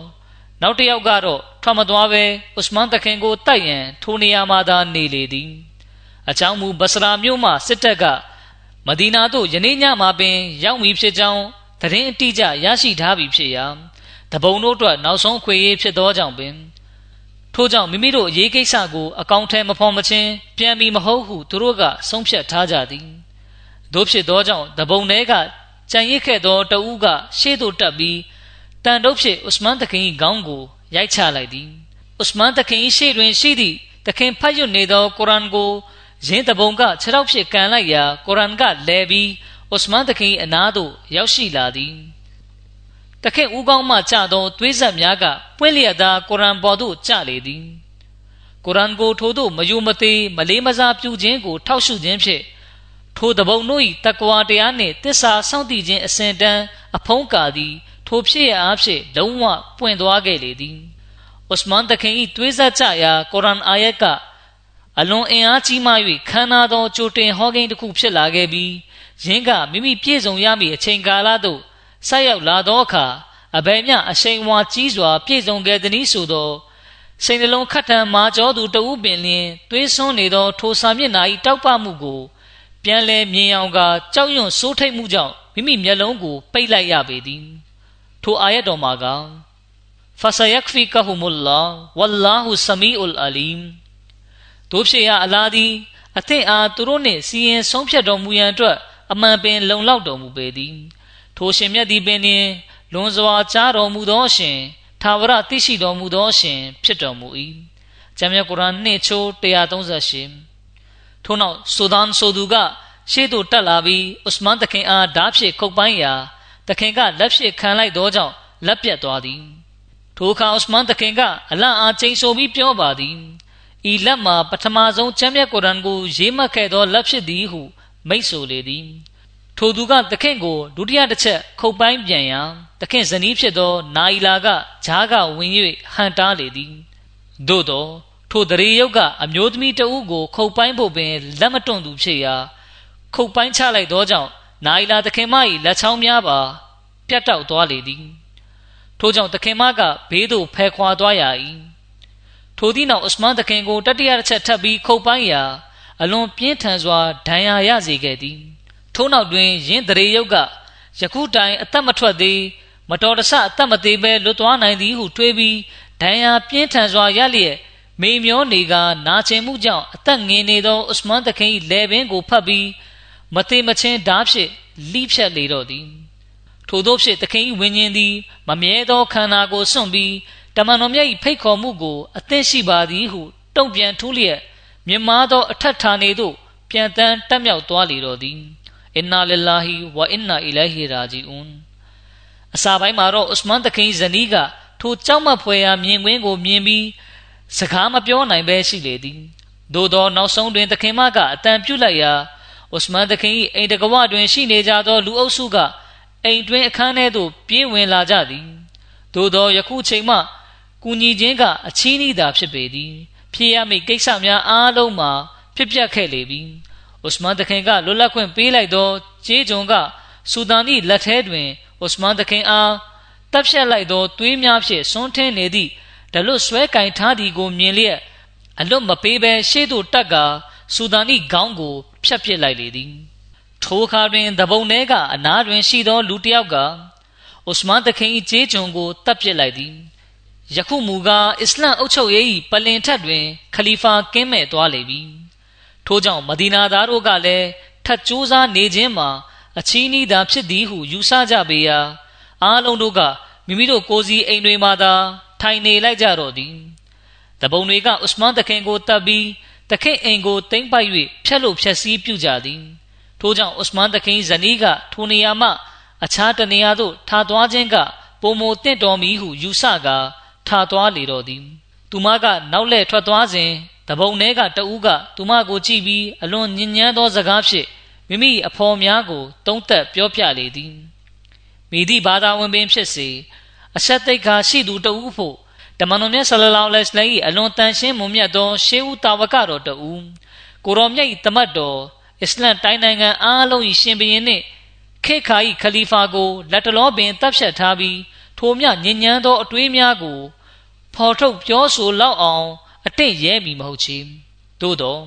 နောက်တစ်ယောက်ကတော့ထွက်မသွားပဲဥစမန်တခင်ကိုတိုက်ရန်ထိုနေရာမှာသာနေလေသည်အချောင်းမူဘဆရာမြို့မှစစ်တပ်က မဒီနာသို့ယနေ့ညမှာပင်ရောက်မည်ဖြစ်ကြောင်းသတင်းအတိအကျရရှိထားပြီဖြစ်ရာတပုံတို့အတွက်နောက်ဆုံးခွေရေးဖြစ်သောကြောင့်ပင်ထို့ကြောင့်မိမိတို့အရေးကိစ္စကိုအကောင့်ထဲမဖော်မချင်းပြန်ပြီးမဟုတ်ဟုသူတို့ကဆုံးဖြတ်ထားကြသည်တို့ဖြစ်သောကြောင့်တပုံတွေကကြံရစ်ခဲ့သောတဦးကရှေ့သို့တက်ပြီးတန်တုပ်ဖြစ်ဥစမန်တခင်၏ခေါင်းကိုရိုက်ချလိုက်သည်ဥစမန်တခင်၏ရှေ့တွင်ရှိသည့်တခင်ဖတ်ရနေသောကုရ်အာန်ကို ရင်းတပုံကခြေထောက်ဖြစ်ကန်လိုက်ရာကုရ်အာန်ကလဲပြီးဥစမန်တခင်အနားသို့ရောက်ရှိလာသည်တခင်ဦးကောင်းမှကြသောသွေးဆက်များကပွင့်လျက်သာကုရ်အာန်ပေါ်သို့ကျလေသည်ကုရ်အာန်ကိုထိုသို့မယုံမသေးမလေးမစားပြုခြင်းကို ထောက်ရှုခြင်းဖြင့်ထိုတပုံတို့၏တကွာတရားနှင့်တစ္ဆာစောင့်တည်ခြင်းအစဉ်တန်းအဖုံးကာသည်ထိုဖြစ်ရအားဖြင့်လုံးဝပွင့်သွားခဲ့လေသည်ဥစမန်တခင်၏သွေးဆက်ကြရာကုရ်အာန်အာယတ်က အလွန်အင်အားကြီးမှ၍ခမ်းနားသောကြိုတင်ဟောကိန်းတစ်ခုဖြစ်လာခဲ့ပြီးယင်းကမိမိပြည့်စုံရမည့်အချိန်ကာလသို့ဆက်ရောက်လာသောအခါအဘယ်မျှအရှိန်ဝါကြီးစွာ ပြည့်စုံခဲ့သည်နည်းဆိုသောစိတ်နှလုံးခတ်ထန်မာကြောသူတဦးပင်လျင်သွေးဆွန်းနေသော ထိုစာမျက်နှာ၏တောက်ပမှုကိုပြန်လဲမြင်အောင်ကကြောက်ရွံ့စိုးထိတ်မှုကြောင့်မိမိမျက်လုံးကိုပိတ်လိုက်ရပေသည်ထိုအာယတ်တော်မှာကဖဆယက်ဖီကဟူမူလာဝလ္လာဟူဆမီအူလ်အလီမ် တို့ဖြစ်ရအလာသည်အသင့်အားသူတို့နှင့်စီရင်ဆုံးဖြတ်တော်မူရန်အတွက်အမှန်ပင်လုံလောက်တော်မူပေသည်ထိုရှင်မြတ်သည်ပင်လွန်စွာကြားတော်မူသောရှင်သာဝရသိရှိတော်မူသောရှင်ဖြစ်တော်မူ၏ဂျမ်းမြတ်ကုရ်အာန်နှင့်ချိုး138ထို့နောက်ဆူဒန်ဆိုသူကရှေ့သို့တက်လာပြီးဥစမန်တခင်အားဓာဖြင့်ခုတ်ပိုင်းရာတခင်ကလက်ဖြင့်ခံလိုက်သောကြောင့်လက်ပြတ်သွားသည်ထိုအခါဥစမန်တခင်ကအလန့်အားချိန်ဆိုပြီးပြောပါသည် ဤလက်မှာပထမဆုံးချမ်းမြတ်ကုရ်အာန်ကိုရေးမှတ်ခဲ့သောလက်ဖြစ်သည်ဟုမိတ်ဆိုလေသည်ထိုသူကသခင်ကိုဒုတိယတစ်ချက်ခုတ်ပိုင်းပြန်ရာသခင်ဇနီးဖြစ်သော နာယီလာကဂျားကဝင်၍ဟန်တားလေသည်သို့သောထိုတရေယုတ်ကအမျိုးသမီးတဦးကို ခုတ်ပိုင်းဖို့ပင်လက်မတွန့်သူဖြစ်ရာခုတ်ပိုင်းချလိုက်သောကြောင့်နာယီလာသခင်မ၏လက်ချောင်းများပါ ပြတ်တောက်သွားလေသည်ထို့ကြောင့်သခင်မကဘေးသို့ဖယ်ခွာသွားရ၏ ထိုသည့်နောက်အစ္စမန်သခင်ကိုတတိယတစ်ချက်ထပ်ပြီးခုတ်ပိုင်းရာအလွန်ပြင်းထန်စွာဒဏ်ရာရစေခဲ့သည်ထို့နောက်တွင်ယင်းတရေယုတ်ကယခုတိုင်အသက်မထွက်သေးမတော်တဆအသက်မသေးဘဲလွတ်သွားနိုင်သည်ဟုတွေးပြီးဒဏ်ရာပြင်းထန်စွာရလျက်မိမျောနေကနာကျင်မှုကြောင့်အသက်ငင်နေသောဥစမန်တခင်၏လယ်ပင်ကိုဖတ်ပြီးမသေးမချင်းဓာဖြင့်လိဖြတ်လေတော့သည်ထို့သောဖြင့်တခင်၏ဝိညာဉ်သည်မမြဲသောခန္ဓာကိုစွန့်ပြီး တမန်တော်မြတ်၏ဖိတ်ခေါ်မှုကိုအသင့်ရှိပါသည်ဟုတုံ့ပြန်ထူးလျက်မြင်မာသောအထက်ဌာနေသို့ပြန်တန်းတက်မြောက်သွားလေတော့သည်အင်နာလ illah ဝအင်နာအီလိုင်ဟီရာဂျီအွန်အစာပိုင်းမှာတော့ဥစမန်တခင်ဇနီးကထိုကြောက်မဖွယ်ရာမြင်ကွင်းကိုမြင်ပြီးစကားမပြောနိုင်ဘဲရှိလေသည်သို့သောနောက်ဆုံးတွင်သခင်မကအတန်ပြုတ်လိုက်ရာဥစမန်သခင်၏အိမ်တကဝတွင်ရှိနေကြသောလူအုပ်စုကအိမ်တွင်အခန်းထဲသို့ပြေးဝင်လာကြသည်သို့သောယခုချိန်မှ ကူညီခြင်းကအချီးနှီးသာဖြစ်ပေသည်ဖြစ်ရမည့်ကိစ္စများအားလုံးမှာဖြစ်ပျက်ခဲ့လေပြီဥစမန်သခင်ကလွတ်လပ်ခွင့်ပေးလိုက်သောကျေးကျွန်ကဆူဒန်၏လက်ထဲတွင်ဥစမန်သခင်အားတပ်ဖြတ်လိုက်သောသွေးများဖြင့်ဆွန်းထင်းနေသည့်ဒလွတ်ဆွဲကင်ထားသည်ကိုမြင်လျက်အလွတ်မပေးဘဲရှေ့သို့တက်ကဆူဒန်၏ခေါင်းကိုဖြတ်ပစ်လိုက်လေသည်ထိုအခါတွင်တပုံထဲကအနားတွင်ရှိသောလူတစ်ယောက်ကဥစမန်တခင်၏ကျေးကျွန်ကိုတပ်ပစ်လိုက်သည် ယခုမူကားအစ္စလမ်အုပ်ချုပ်ရေး၏ပလင်ထက်တွင် ခလီဖာကင်းမဲ့သွားလေပြီထို့ကြောင့်မဒီနာသားတို့ကလည်းထပ်ကြိုးစားနေခြင်းမှာအချီးနှီးသာဖြစ်သည်ဟုယူဆကြပေရာအားလုံးတို့ကမိမိတို့ကိုယ်စီအိမ်တွေမှာသာထိုင်နေလိုက်ကြတော့သည်တပုံတွေကဥစမန်တခင်ကိုတပ်ပြီးတခင်အိမ်ကိုတိမ့်ပိုက်၍ဖျက်လို့ဖျက်ဆီးပြုကြသည်ထို့ကြောင့်ဥစမန်တခင်ဇနီးကထိုနေရာမှအခြားတနေရာသို့ထားသွားခြင်းကပုံမတင့်တော်မီဟုယူဆကာ ထားသွားလေတော့သည်သူမကနောက်လှည့်ထွက်သွားစဉ်တပုံထဲကတဦးကသူမကိုကြည့်ပြီးအလွန်ညဉ့်ညမ်းသောစကားဖြင့်မိမိအဖော်များကိုတုံးသက်ပြောပြလေသည်မိသည့်ဘာသာဝင်ပင်ဖြစ်စေအဆက်သိက္ခာရှိသူတဦးဖို့တမန်တော်မြတ်ဆလလောလဟ်အလိုင်းအလွန်တန်ရှင်းမွန်မြတ်သောရှေးဦးတာဝကတော်တဦးကိုရောမြတ်၏တမတ်တော်အစ္စလမ်တိုင်းနိုင်ငံအားလုံး၏ရှင်ဘုရင်နှင့်ခေခါ၏ခလီဖာကိုလက်တလောပင်တပ်ဖြတ်ထားပြီးထိုမြညဉ့်ညမ်းသောအတွေးများကို ဖော်ထုတ်ပြောဆိုလောက်အောင် အတင့်ရဲမီမဟုတ်ချေသို့တော့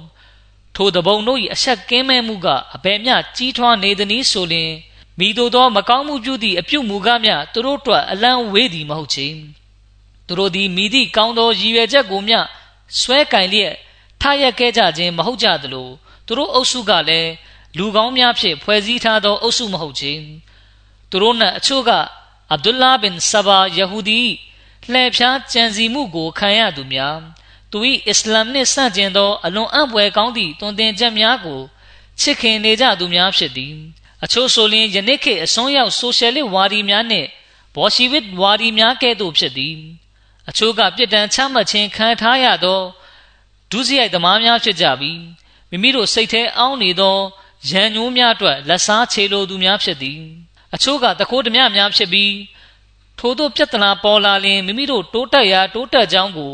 ထိုတပုံတို့၏အဆက်ကင်းမဲ့မှုကအဘယ်မျှကြီးထွားနေသည်နည်းဆိုလျှင်မိတို့သော မကောင်းမှုပြုသည့်အပြုမူကားမျှသူတို့အတွက်အလံဝေးသည်မဟုတ်ချေသူတို့သည်မိသည့်ကောင်းသောရည်ရွယ်ချက်ကိုမျှဆွဲကင်လျက်ထရက်ခဲ့ကြခြင်းမဟုတ်ကြသလိုသူတို့အုပ်စုကလည်းလူကောင်းများဖြင့်ဖွဲ့စည်းထားသောအုပ်စုမဟုတ်ခြင်းသူတို့နှင့်အချို့ကအဗ်ဒူလာဘင်ဆဘာယဟူဒီ လှည့်ဖြားကြံစီမှုကိုခံရသူများသူ၏အစ္စလာမ်နှင့်ဆန့်ကျင်သောအလွန်အံ့ဖွယ်ကောင်းသည့်တွင်တင်ချက်များကိုချစ်ခင်နေကြသူများဖြစ်သည်အချို့ဆိုလျှင်ယနေ့ခေတ်အစွန်းရောက်ဆိုရှယ်လစ်ဝါဒီများနှင့်ဘော်ရှီဝစ်ဝါဒီများကဲ့သို့ဖြစ်သည်အချို့ကပြစ်ဒဏ်ချမှတ်ခြင်းခံထားရသောဒုစရိုက်သမားများဖြစ်ကြပြီးမိမိတို့စိတ်ထဲအောင်းနေသောရန်ညိုးများအတွက်လက်စားချေလိုသူများဖြစ်သည်အချို့ကတကိုးဓမြများဖြစ်ပြီး ထို့သောပြဿနာပေါ်လာလျင်မိမိတို့တိုးတက်ရာတိုးတက်ကြောင်းကို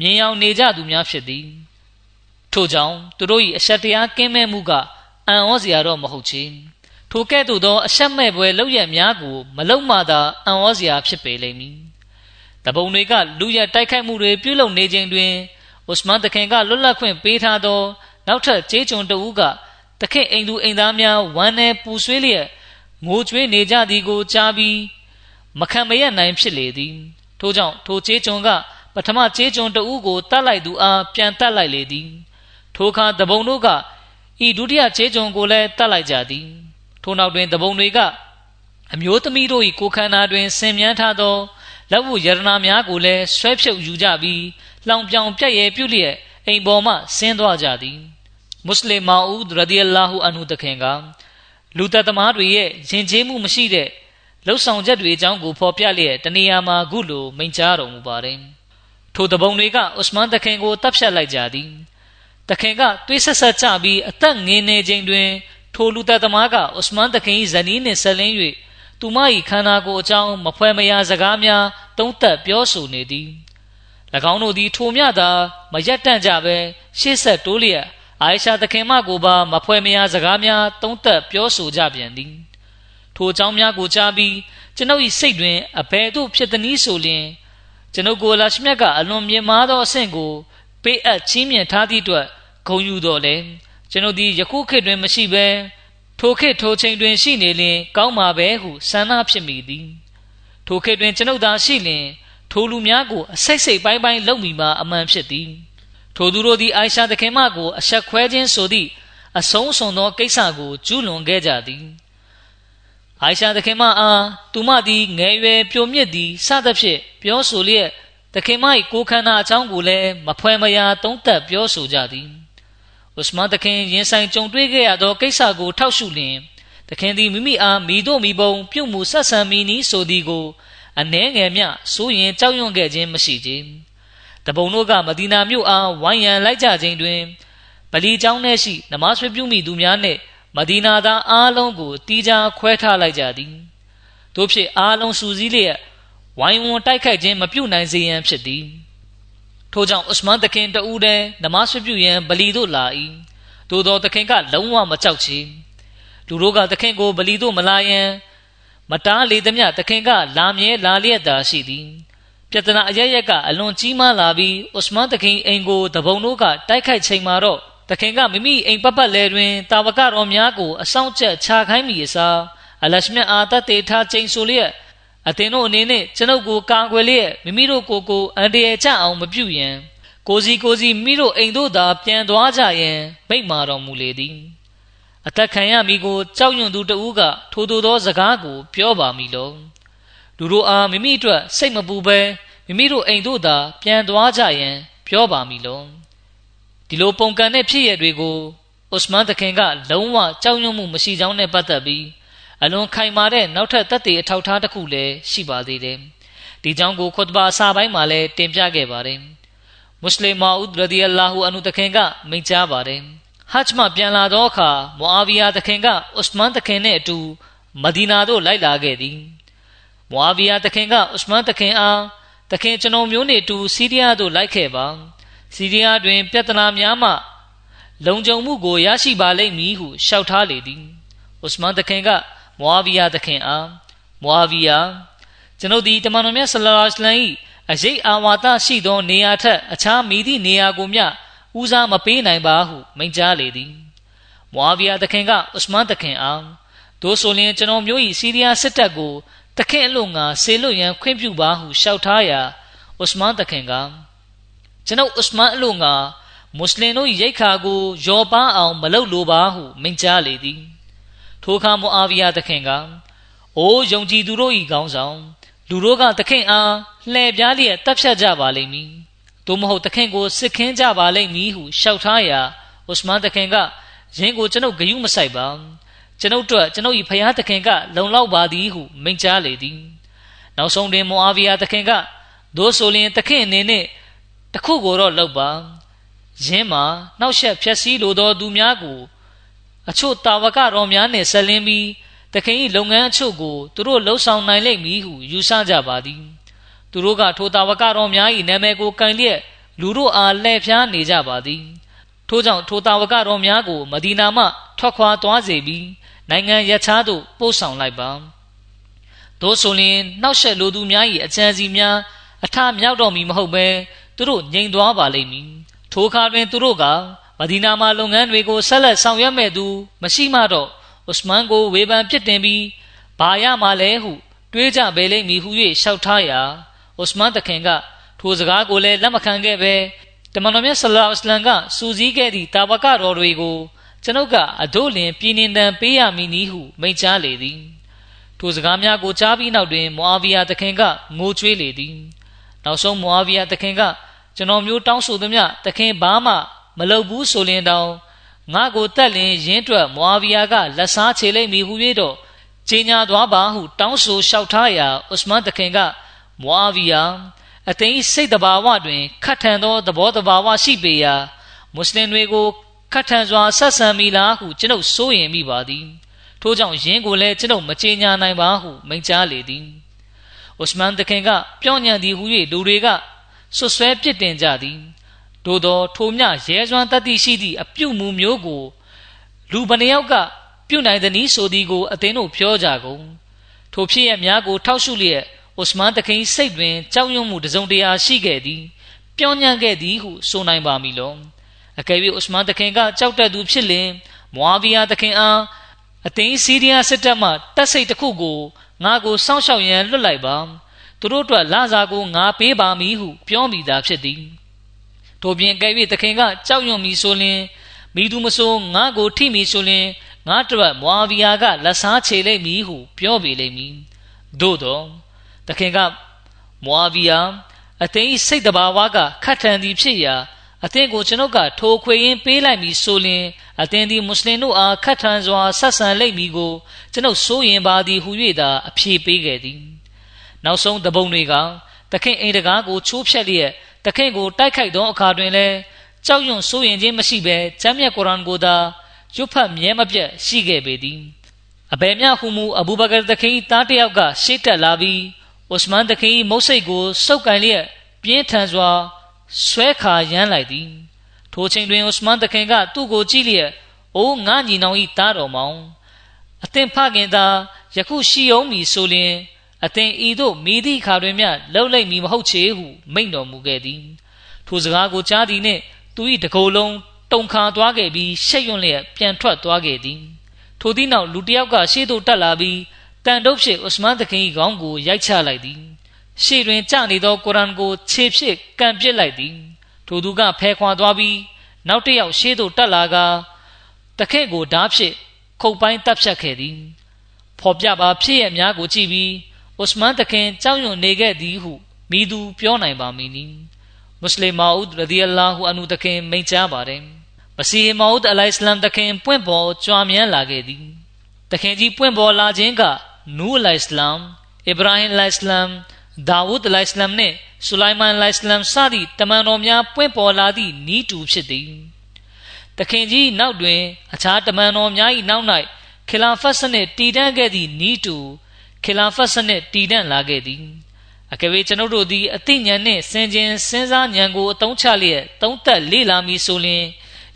မြင်အောင်နေကြသူများဖြစ်သည်ထို့ကြောင့်သူတို့၏အဆက်တရားကင်းမဲ့မှုကအံ့ဩစရာတော့မဟုတ်ချေထိုကဲ့သို့သောအဆက်မဲ့ပွဲလောက်ရများကိုမလုံမှသာအံ့ဩစရာဖြစ်ပေလိမ့်မည်တပုံတွေကလူရတိုက်ခိုက်မှုတွေပြုလုပ်နေခြင်းတွင်ဥစမန်တခင်ကလွတ်လပ်ခွင့်ပေးထားသော နောက်ထပ်ကျေးကျွန်တဦးကတခင်အိမ်သူအိမ်သားများဝမ်းနဲ့ပူဆွေးလျက်ငိုကြွေးနေကြသည်ကိုကြားပြီး မခံမရနိုင်ဖြစ်လေသည်ထို့ကြောင့်ထိုကျေးကျွန်ကပထမကျေးကျွန်တဦးကိုတတ်လိုက်သူအားပြန်တတ်လိုက်လေသည်ထိုအခါတပုံတို့ကဤဒုတိယကျေးကျွန်ကိုလည်းတတ်လိုက်ကြသည်ထိုနောက်တွင်တပုံတွေကအမျိုးသမီးတို့၏ကိုခန္ဓာတွင်ဆင်မြန်းထားသောလက်ဝတ်ယရနာများကိုလည်းဆွဲဖြုတ်ယူကြပြီးလောင်ပြောင်ပြက်ရဲပြုလျက်အိမ်ပေါ်မှဆင်းသွားကြသည်မွတ်စလင်မာဦးရဒီအလာဟူအန်ဟူတခင်ကလူသက်သမားတွေရဲ့ယဉ်ကျေးမှုမရှိတဲ့ လှုပ်ဆောင်ချက်တွေအကြောင်းကိုဖော်ပြလျက်တနေရာမှာခုလိုမိန့်ကြားတော်မူပါတယ်ထိုတပုံတွေကဥစမန်တခင်ကိုတပ်ဖြတ်လိုက်ကြသည်တခင်ကတွေးဆက်ဆက်ကြပြီးအသက်ငင်းနေခြင်းတွင်ထိုလူသက်သမားကဥစမန်တခင်၏ဇနီးနှင့်ဆက်လင်း၍သူမ၏ခန္ဓာကိုယ်အကြောင်းမဖွဲမရာစကားများတုံးသက်ပြောဆိုနေသည်၎င်းတို့သည်ထိုမြသာမရက်တန့်ကြဘဲရှေ့ဆက်တိုးလျက်အာယရှာသခင်မကိုပါမဖွဲမရာစကားများတုံးသက်ပြောဆိုကြပြန်သည် ထိုအကြောင်းများကိုကြားပြီးကျွန်ုပ်၏စိတ်တွင်အဘယ်သို့ဖြစ်သည်နည်းဆိုလျှင်ကျွန်ုပ်ကိုလာရှမြတ်ကအလွန်မြင့်မားသောအဆင့်ကိုပေးအပ်ချီးမြှင့်ထားသည့်အတွက်ဂုဏ်ယူတော်လဲကျွန်ုပ်သည်ယခုခေတ်တွင်မရှိဘဲထိုခေတ်ထိုချိန်တွင်ရှိနေလျင် ကောင်းမှာပဲဟုဆန္ဒဖြစ်မိသည်ထိုခေတ်တွင်ကျွန်ုပ်သာရှိလျင်ထိုလူများကိုအစိတ်စိတ်ပိုင်းပိုင်းလုပ်မိမှာအမှန်ဖြစ်သည်ထိုသူတို့သည်အိုင်ရှာသခင်မကိုအဆက်ခွဲခြင်းဆိုသည့်အဆုံးစွန်သောကိစ္စကိုကျူးလွန်ခဲ့ကြသည် အိုင်ရှာသခင်မအားသူမသည်ငယ်ရွယ်ပြိုမြင့်သည်စသဖြင့်ပြောဆိုလျက်သခင်မ၏ကိုခန္ဓာအကြောင်းကိုလည်းမဖွဲမရာသုံးသပ်ပြောဆိုကြသည်ဥစမန်သခင်ရင်ဆိုင်ကြုံတွေ့ခဲ့ရသောကိစ္စကိုထောက်ရှုလျင်သခင်သည်မိမိအားမိတို့မိဘုံပြုတ်မှုဆက်ဆံမိနည်းဆိုသည်ကိုအနှဲငယ်မျှစိုးရင်ကြောက်ရွံ့ခဲ့ခြင်းမရှိကြ။တပုံတို့ကမဒီနာမြို့အားဝိုင်းရန်လိုက်ကြခြင်းတွင်ဗလီကျောင်းထဲရှိနမဆွေပြုမိသူများနှင့် မဒီနာသားအားလုံးကိုတီးခြားခွဲထားလိုက်ကြသည်။တို့ဖြစ်အားလုံးစူစည်းလျက်ဝိုင်းဝန်းတိုက်ခိုက်ခြင်းမပြုနိုင်စေရန်ဖြစ်သည်။ထို့ကြောင့်ဥစမန်တခင်တူးတဲ့နမဆွေပြုရန်ဗလီသို့လာ၏။သို့သောတခင်ကလုံးဝမကြောက်ချေ။လူတို့ကတခင်ကိုဗလီသို့မလာရန်မတားလေသမျှတခင်ကလာမြဲလာလျက်သာရှိသည်ပြဿနာအရရက်ကအလွန်ကြီးမားလာပြီးဥစမန်တခင်အိမ်ကိုတပုံတို့ကတိုက်ခိုက်ချိန်မှာတော့ တခင်ကမိမိအိမ်ပတ်ပတ်လဲတွင်တာဝကတော်များကိုအဆောင်ကျက်ခြာခိုင်းမိအစားအလရှမြအာတတေထားချိန်ဆိုလျက်အသင်တို့အနေနဲ့ကျွန်ုပ်ကိုကာကွယ်လျက်မိမိတို့ကိုယ်ကိုအန္တရာယ်ချအောင်မပြုရန်ကိုစီကိုစီမိတို့အိမ်တို့သာပြန်သွားကြရန်မိန့်မာတော်မူလေသည်အသက်ခံရမည်ကိုကြောက်ရွံ့သူတဦးကထိုသို့သောစကားကို ပြောပါမည်လောလူတို့အားမိမိအတွက်စိတ်မပူဘဲမိမိတို့အိမ်တို့သာပြန်သွားကြရန်ပြောပါမည်လော ဒီလိုပုံကံတဲ့ဖြစ်ရတွေကိုဥစမန်တခင်ကလုံးဝကြောက်ရွံ့မှုမရှိကြောင်းနဲ့ပတ်သက်ပြီးအလွန်ခိုင်မာတဲ့နောက်ထပ်သက်သေအထောက်ထားတစ်ခုလည်းရှိပါသေးတယ်ဒီကြောင့်ကိုခွတ်ဘာအစာပိုင်းမှာလည်းတင်ပြခဲ့ပါတယ်မွတ်စလင်မာဥဒ်ရဒီအလာဟူအနုတခင်ကမိန့်ကြားပါတယ်ဟဂျ်မှပြန်လာသောအခါမွာဗီယာသခင်ကဥစမန်သခင်နှင့်အတူမဒီနာသို့လိုက်လာခဲ့သည်မွာဗီယာသခင်ကဥစမန်သခင်အားသခင်ကျွန်တော်မျိုးနှင့်အတူစီးရီးယားသို့လိုက်ခဲ့ပါ စီးရီးယားတွင် ပြဿနာများမှ လုံခြုံမှုကို ရရှိပါလိမ့်မည်ဟုရှောက်ထားလေသည်ဥစမန်သခင်ကမွာဗီယာသခင်အားမွာဗီယာကျွန်ုပ်သည်တမန်တော်မြတ်ဆလ္လာလဟ်အလိုင်းအရေးအာဝါဒရှိသော နေရာထက်အခြားမိသည့်နေရာကိုမျှဦးစားမပေးနိုင်ပါဟုမိန့်ကြားလေသည်မွာဗီယာသခင်ကဥစမန်သခင်အားတို့ဆိုရင်ကျွန်တော်မျိုး၏စီးရီးယားစစ်တပ်ကိုသခင်အလို့ငါဆေလွတ်ရန်ခွင့်ပြုပါဟုလျှောက်ထားရာဥစမန်သခင်က ကျွန်ုပ်ဥစမန်အလို့ငါမွတ်စလင်တို့ရိတ်ခါကိုယောပါအောင်မလုပ်လိုပါဟုမိန့်ကြားလေသည်ထိုအခါမွာဗီယာသခင်ကအိုးယုံကြည်သူတို့၏ခေါင်းဆောင်လူတို့ကသခင်အားလှည့်ပြားလျက်တပ်ဖြတ်ကြပါလိမ့်မည်သို့မဟုတ်သခင်ကိုစစ်ခင်းကြပါလိမ့်မည်ဟုရှောက်ထားရာဥစမန်သခင်ကယင်းကိုကျွန်ုပ်ဂယုမဆိုင်ပါကျွန်ုပ်တို့ကျွန်ုပ်၏ဖျားသခင်ကလုံလောက်ပါသည်ဟုမိန့်ကြားလေသည်နောက်ဆုံးတွင်မောအာဗီယာသခင်ကသို့ဆိုလျင်သခင်အနေနဲ့ တခုကိုတော့လောက်ပါယင်းမှာနှောက်ယှက်ဖြက်စီးလိုသောသူများကို အချို့တာဝကတော်များနှင့်ဆက်လင်းပြီးသခင်၏လုပ်ငန်းအချို့ကိုသူတို့လှုပ်ဆောင်နိုင်လိမ့်မည်ဟုယူဆကြပါသည်သူတို့ကထိုတာဝကတော်များ၏နာမည်ကိုကင်လျက်လူတို့အားလှည့်ဖျားနေကြပါသည်ထို့ကြောင့်ထိုတာဝကတော်များကိုမဒီနာမှထွက်ခွာသွားစေပြီးနိုင်ငံရခြားသို့ပို့ဆောင်လိုက်ပါတို့ဆိုရင်နှောက်ယှက်လိုသူများ၏အကြံစီများအထမြောက်တော်မူမဟုတ်ဘဲ သူတို့ငြိမ်သွားပါလိမ့်မည်ထိုအခါတွင်သူတို့ကမဒီနာမှာလုပ်ငန်းတွေကိုဆက်လက်ဆောင်ရွက်မဲ့သူမရှိမှတော့ဥစမန်ကိုဝေဖန်ပြစ်တင်ပြီးဘာရမှလဲဟု တွေးကြပေလိမ့်မည်ဟု၍ရှောက်ထားရာဥစမန်တခင်ကထိုစကားကိုလည်းလက်မခံခဲ့ပဲတမန်တော်မြတ်ဆလ္လာလဟ်အလัยဟ်ကစူစည်းခဲ့သည့်တာဝကတော်တွေကိုကျွန်ုပ်ကအဒို့လင်ပြည်နှင်တန်ပေးရမည်နည်းဟုမိန့်ကြားလေသည်ထိုစကားများကိုကြားပြီးနောက်တွင်မွာဗီယာတခင်ကငိုကြွေးလေသည်နောက်ဆုံးမွာဗီယာတခင်က ကျွန်တော်မျိုးတောင်းဆိုသမျှတခင်ဘာမှမလုပ်ဘူးဆိုရင်တောင်ငါကိုတက်လင်ရင်းတွက်မွာဗီယာကလက်စားချေလိုက်မည်ဟု၍တော့ကြီးညာသွားပါဟုတောင်းဆိုလျှောက်ထားရာဥစမန်တခင်ကမွာဗီယာအသိစိတ်တဘာဝတွင်ခတ်ထန်သောသဘောတဘာဝရှိပေရာမွတ်စလင်တွေကိုခတ်ထန်စွာဆက်ဆံမိလားဟုကျွန်ုပ်စိုးရင်မိပါသည်ထို့ကြောင့်ယင်းကိုလည်းကျွန်ုပ်မကြေညာနိုင်ပါဟုမိန့်ကြားလေသည်ဥစမန်တခင်ကပြောင်းညံသည်ဟု၍လူတွေက ဆွဆွဲပစ်တင်ကြသည်သို့သောထိုမြရဲစွမ်းတတ်သိရှိသည့်အပြုမူမျိုးကို လူဘဏယောက်ကပြုနိုင်သည်နည်းဆိုသည်ကိုအသင်တို့ပြောကြကုန်ထိုဖြစ်ရများကို ထောက်ရှုလျက်ဥစမန်တခင်စိတ်တွင်ကြောက်ရွံ့မှုတစုံတရာရှိခဲ့သည်ပြောင်းညံ့ခဲ့သည်ဟုဆိုနိုင်ပါမည်လောအကယ်၍ဥစမန်တခင်ကကြောက်တတ်သူဖြစ်လျင်မွာဗီယာတခင်အားအသင်စီးရီးယားစစ်တပ်မှတပ်စိတ်တစ်ခုကိုငါကိုစောင့်ရှောက်ရန်လွတ်လိုက်ပါ သူတို့အတွက်လစာကိုငါပေးပါမည်ဟုပြောမိသားဖြစ်သည်ထို့ပြင်ကဲ့၍သခင်ကကြောက်ရွံ့မည်ဆိုလျှင်မိသူမဆိုငါကိုထိမည်ဆိုလျှင်ငါတို့မွာဗီယာကလက်စားချေလိမ့်မည်ဟုပြောပေလိမ့်မည်သို့တော့သခင်ကမွာဗီယာအသင်၏စိတ်တဘာဝကခတ်ထန်သည်ဖြစ်ရာအသင်ကိုကျွန်ုပ်ကထိုခွေရင်ပေးလိုက်မည်ဆိုလျှင်အသင်သည်မွတ်စလင်တို့အားခတ်ထန်စွာဆက်ဆံလိမ့်မည်ကိုကျွန်ုပ်စိုးရင်ပါသည်ဟု၍သာအဖြေပေးခဲ့သည် နောက်ဆုံးတပုံတွေကသခင်အိမ်တကားကိုချိုးဖျက်လျက်သခင်ကိုတိုက်ခိုက်သောအခါတွင်လည်းကြောက်ရွံ့စိုးရင်ခြင်းမရှိဘဲကျမ်းမြတ်ကုရ်အာန်ကိုသာရွတ်ဖတ်မြဲမပြတ်ရှိခဲ့ပေသည်အဘယ်မျှဟုမူအဘူဘကာသခင်သားတယောက်ကရှေ့တက်လာပြီးဥစမန်သခင်မုတ်စိတ်ကိုစုပ်ကန်လျက်ပြင်းထန်စွာဆွဲခါရမ်းလိုက်သည်ထိုချိန်တွင်ဥစမန်သခင်ကသူ့ကိုကြည့်လျက်အိုးငါညီနောင်၏သားတော်မောင်အသင်ဖခင်သာယခုရှိအောင်မည်ဆိုလျင် အသင်ဤသို့မိသည့်ခါတွင်မျှလှုပ်လိုက်မည်မဟုတ်ချေဟုမိန့်တော်မူခဲ့သည်ထိုစကားကိုကြားသည်နှင့်သူ၏တကိုယ်လုံးတုန်ခါသွားခဲ့ပြီးရှက်ရွံ့လျက်ပြန်ထွက်သွားခဲ့သည်ထိုသည့်နောက်လူတစ်ယောက်ကရှေ့သို့တက်လာပြီးတန်တုပ်ဖြစ်ဥစမန်သခင်၏ခေါင်းကိုရိုက်ချလိုက်သည်ရှေ့တွင်ကျနေသောကုရ်အာန်ကိုခြေဖြင့်ကန်ပစ်လိုက်သည်ထိုသူကဖဲခွာသွားပြီးနောက်တစ်ယောက်ရှေ့သို့တက်လာကတခက်ကိုဓားဖြင့်ခုတ်ပိုင်းတပ်ဖြတ်ခဲ့သည်ဖော်ပြပါဖြစ်ရများကိုကြည့်ပြီး ဥစမန်တခင်ကြောက်ရွံ့နေခဲ့သည်ဟုမိသူပြောနိုင်ပါမည်နီမွတ်စလင်မာအူဒ်ရဒီအလာဟူအန်ဟူတခင်မိန့်ကြားပါတယ်မစီမာအူဒ်အလိုင်စလမ်တခင်ပွင့်ပေါ်ကြွားမြန်းလာခဲ့သည်တခင်ကြီးပွင့်ပေါ်လာခြင်းကနူးအလိုင်စလမ်အစ္စရာဟင်အလိုင်စလမ်ဒါဝုဒ်အလိုင်စလမ်နှင့်ဆူလိုင်မန်အလိုင်စလမ်စသည့်တမန်တော်များပွင့်ပေါ်လာသည့်နီးတူဖြစ်သည်တခင်ကြီးနောက်တွင် အခြားတမန်တော်များ၏နောက်၌ခလာဖတ်စနစ်တည်တံ့ခဲ့သည့်နီးတူ ခလာဖတ်စနစ်တည်တံ့လာခဲ့သည်အကယ်၍ကျွန်ုပ်တို့သည်အသိဉာဏ်နှင့်စင်ကြင်စဉ်းစားဉာဏ်ကိုအသုံးချလျက်သုံးသပ်လေ့လာမည်ဆိုလျှင်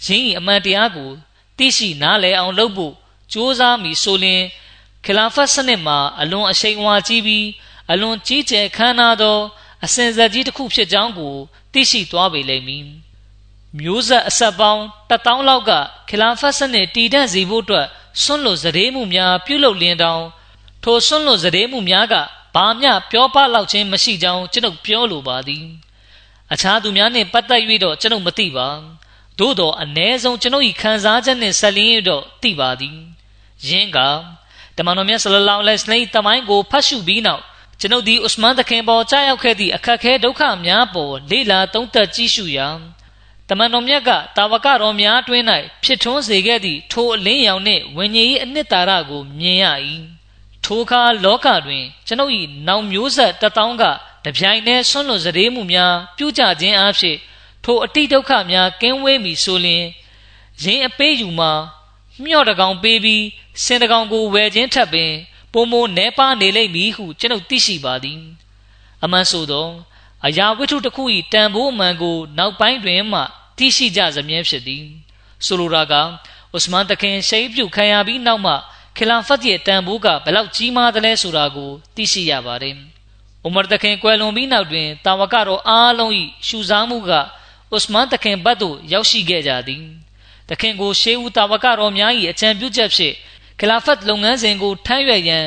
ယင်း၏အမှန်တရားကိုသိရှိနားလည်အောင်လုပ်ဖို့ကြိုးစားမည်ဆိုလျှင်ခလာဖတ်စနစ်မှာအလွန်အရှိန်အဝါကြီးပြီးအလွန်ကြီးကျယ်ခမ်းနားသောအစဉ်ဆက်ကြီးတစ်ခုဖြစ်ကြောင်းကိုသိရှိသွားပေလိမ့်မည်မျိုးဆက်အဆက်ပေါင်းတထောင်လောက်ကခလာဖတ်စနစ်တည်တံ့စေဖို့အတွက်ဆွန့်လွတ်စရေမှုများပြုလုပ်လင်းတောင် ထိုဆွန့်လွတ်စရေမှုများကဘာမျှပြောပလောက်ခြင်းမရှိကြောင်းကျွန်ုပ်ပြောလိုပါသည်အခြားသူများနှင့်ပတ်သက်၍တော့ကျွန်ုပ်မသိပါသို့တော့အ ਨੇ ဆုံးကျွန်ုပ်၏ခံစားချက်နှင့်ဆက်လျင်း၍တော့သိပါသည်ယင်းကတမန်တော်မြတ်ဆလလောလဟ်အလိုင်းတမိုင်းကိုဖတ်ရှုပြီးနောက်ကျွန်ုပ်သည်ဥစမန်သခင်ပေါ်ကြားရောက်ခဲ့သည့်အခက်ခဲဒုက္ခများပေါ်လေ့လာသုံးသပ်ကြည့်ရှုရာတမန်တော်မြတ်ကတာဝကတော်များတွင်၌ဖြစ်ထွန်းစေခဲ့သည့်ထိုအလင်းရောင်နှင့်ဝิญဉ်၏အနှစ်သာရကိုမြင်ရ၏ ထိုအခါလောကတွင်ကျွန်ုပ်၏နောင်မျိုးဆက်တထောင်ကတပြိုင်တည်းဆွန့်လွတ်စရေမှုများပြုကြခြင်းအဖြစ်ထိုအတိဒုက္ခများကင်းဝေးမည်ဆိုလျှင်ရင်းအပေးယူမှာမျှော့တကောင်ပေးပြီးစင်တကောင်ကိုဝယ်ခြင်းထပ်ပင်ပုံမနဲပါနေလိမ့်မည်ဟုကျွန်ုပ်သိရှိပါသည် အမှန်ဆိုသောအရာဝတ္ထုတစ်ခု၏တန်ဖိုးအမှန်ကို နောက်ပိုင်းတွင်မှသိရှိကြစမြဲဖြစ်သည်ဆိုလိုတာကဥစမန်တခင်ရှိတ်ပြုခံရပြီးနောက်မှ ခလာဖတ်ရဲ့တန်ဖိုးကဘလောက်ကြီးမားသလဲဆိုတာကို သိရှိရပါတယ်။ဥမရတခင်ကွယ်လွန်ပြီးနောက်တွင်တာဝကတော်အားလုံး၏ရှူစားမှုကဥစမန်တခင်ဘတ်သို့ရောက်ရှိခဲ့ကြသည်။တခင်ကိုရှေးဦးတာဝကတော်များ၏အကြံပြုချက်ဖြင့်ခလာဖတ်လုပ်ငန်းစဉ်ကိုထမ်းရွက်ရန်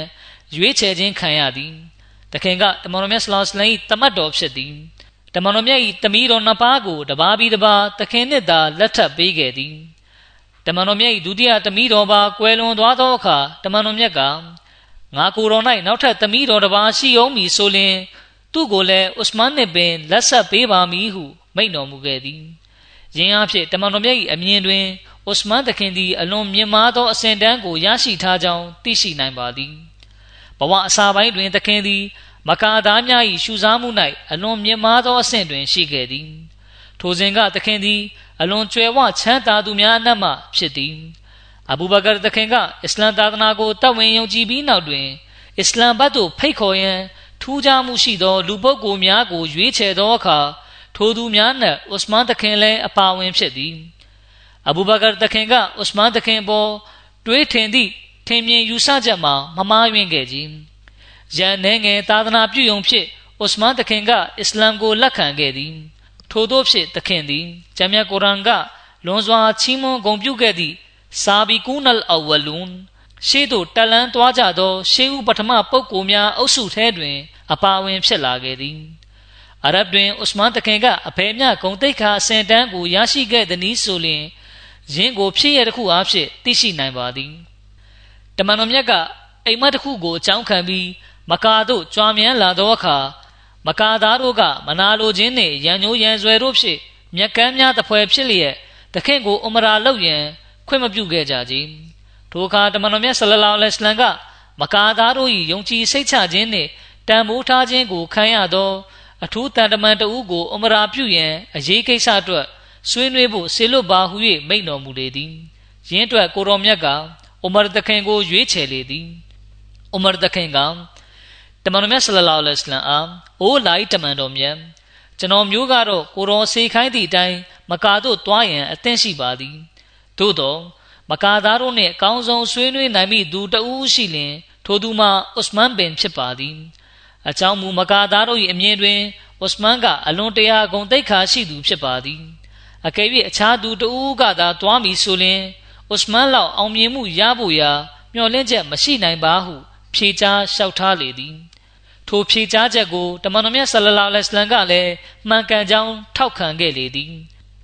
ရွေးချယ်ခြင်းခံရသည်။တခင်ကတမန်တော်မြတ်ဆလောစလမ်၏တမတ်တော်ဖြစ်သည်။တမန်တော်မြတ်၏တမီးတော်နှစ်ပါးကိုတပါးပြီးတပါးတခင်နှင့်သာလက်ထပ်ပေးခဲ့သည်။ တမန်တော်မြတ်၏ဒုတိယသမီးတော်ပါကွယ်လွန်သွားသောအခါတမန်တော်မြတ်ကငါကိုယ်တော်၌နောက်ထပ်သမီးတော်တစ်ပါးရှိအောင်မည်ဆိုလျှင်သူ့ကိုလည်းဥစမန်နှင့်ပင်လက်ဆက်ပေးပါမည်ဟုမိန့်တော်မူခဲ့သည်ယင်းအဖြစ်တမန်တော်မြတ်၏အမြင်တွင်ဥစမန်သခင်သည်အလွန်မြင့်မားသောအစဉ်တန်းကိုရရှိထားကြောင်းသိရှိနိုင်ပါသည်ဘဝအစာပိုင်းတွင်သခင်သည်မကာသားများ၏ရှုစားမှု၌အလွန်မြင့်မားသောအဆင့်တွင်ရှိခဲ့သည်ထိုစဉ်ကသခင်သည် အလွန်ကျွယ်ဝချမ်းသာသူများအနက်မှဖြစ်သည်အဘူဘကာတခင်ကအစ္စလမ်သာသနာကိုတတ်ဝင်ယုံကြည်ပြီးနောက်တွင်အစ္စလမ်ဘတ်သို့ဖိတ်ခေါ်ရန်ထူးခြားမှုရှိသော လူပုဂ္ဂိုလ်များကိုရွေးချယ်သောအခါထိုသူများနှင့်ဥစမန်တခင်လည်းအပါဝင်ဖြစ်သည်အဘူဘကာတခင်ကဥစမန်တခင်ပေါ်တွေးထင်သည့်ထင်မြင်ယူဆချက်မှာမမားယွင်းခဲ့ခြင်းရန်နေငယ်သာသနာပြုယုံဖြင့်ဥစမန်တခင်ကအစ္စလမ်ကိုလက်ခံခဲ့သည် ထို့သောဖြင့်တခင်သည်ဂျမ်းမြတ်ကုရ်အာန်ကလွန်စွာချီးမွမ်းဂုဏ်ပြုခဲ့သည့်စာဘီကူနလ်အဝလွန်ရှေးသို့တလန်းသွားကြသော ရှေးဦးပထမပုဂ္ဂိုလ်များအုပ်စုထဲတွင် အပါဝင်ဖြစ်လာခဲ့သည်အရဗ်တွင်ဥစမန်တခင်ကအဖေမြဂုံတိတ်ခါအစင်တန်းကိုရရှိခဲ့သည်နည်းဆိုလျှင်ယင်းကိုဖြစ်ရတဲ့ခုအားဖြင့်သိရှိနိုင်ပါသည်တမန်တော်မြတ်ကအိမ်မက်တစ်ခုကိုအကြောင်းခံပြီးမကာတို့ကြွားမြန်းလာသောအခါ မကာသားတို့ကမနာလိုခြင်းနှင့်ရန်ညိုးရန်ဆွဲတို့ဖြင့်မြက်ကမ်းများတပွဲဖြစ်လျက်တခင်ကိုအမရာလုပ်ရန်ခွင့်မပြုခဲ့ကြကြီးထိုအခါတမန်တော်မြတ်ဆလလောလဟ်အလัยဟ်ကမကာသားတို့၏ယုံကြည်စိတ်ချခြင်းနှင့်တန်ဖိုးထားခြင်းကိုခံရသောအထူးတန်တမန်တဦးကိုအမရာပြုရန်အရေးကိစ္စအတွက်ဆွေးနွေးဖို့ဆေလွတ်ပါဟု၍မိန့်တော်မူလေသည်ယင်းအတွက်ကိုရောမြတ်ကဥမာတခင်ကိုရွေးချယ်လေသည်ဥမာတခင်က တမန်တော်မြတ်ဆလလောလဟ်အလัยဟ်အားအိုးလိုက်တမန်တော်မြတ်ကျွန်တော်မျိုးကတော့ကိုရောစေခိုင်းသည့်အတိုင်းမကာတို့တွားရန်အသင့်ရှိပါသည်သို့တော့မကာသားတို့နှင့်အကောင်းဆုံးဆွေးနွေးနိုင်မိသူတဦးရှိလျင် ထိုသူမှာဥစမန်ဘင်ဖြစ်ပါသည်အကြောင်းမူမကာသားတို့၏အမြင်တွင်ဥစမန်ကအလွန်တရာဂုဏ်သိက္ခာရှိသူဖြစ်ပါသည်အကယ်၍အခြားသူတဦးကသာတွားမည်ဆိုလျင်ဥစမန်လောက်အောင်မြင်မှုရဖို့ရာမျှော်လင့်ချက်မရှိနိုင်ပါဟုဖြေကြားလျှောက်ထားလေသည် ထိုဖြေကြားချက်ကိုတမန်တော်မြတ်ဆလလောလ္လဟ်အလမ်ကလည်းမှန်ကန်ကြောင်းထောက်ခံခဲ့လေသည်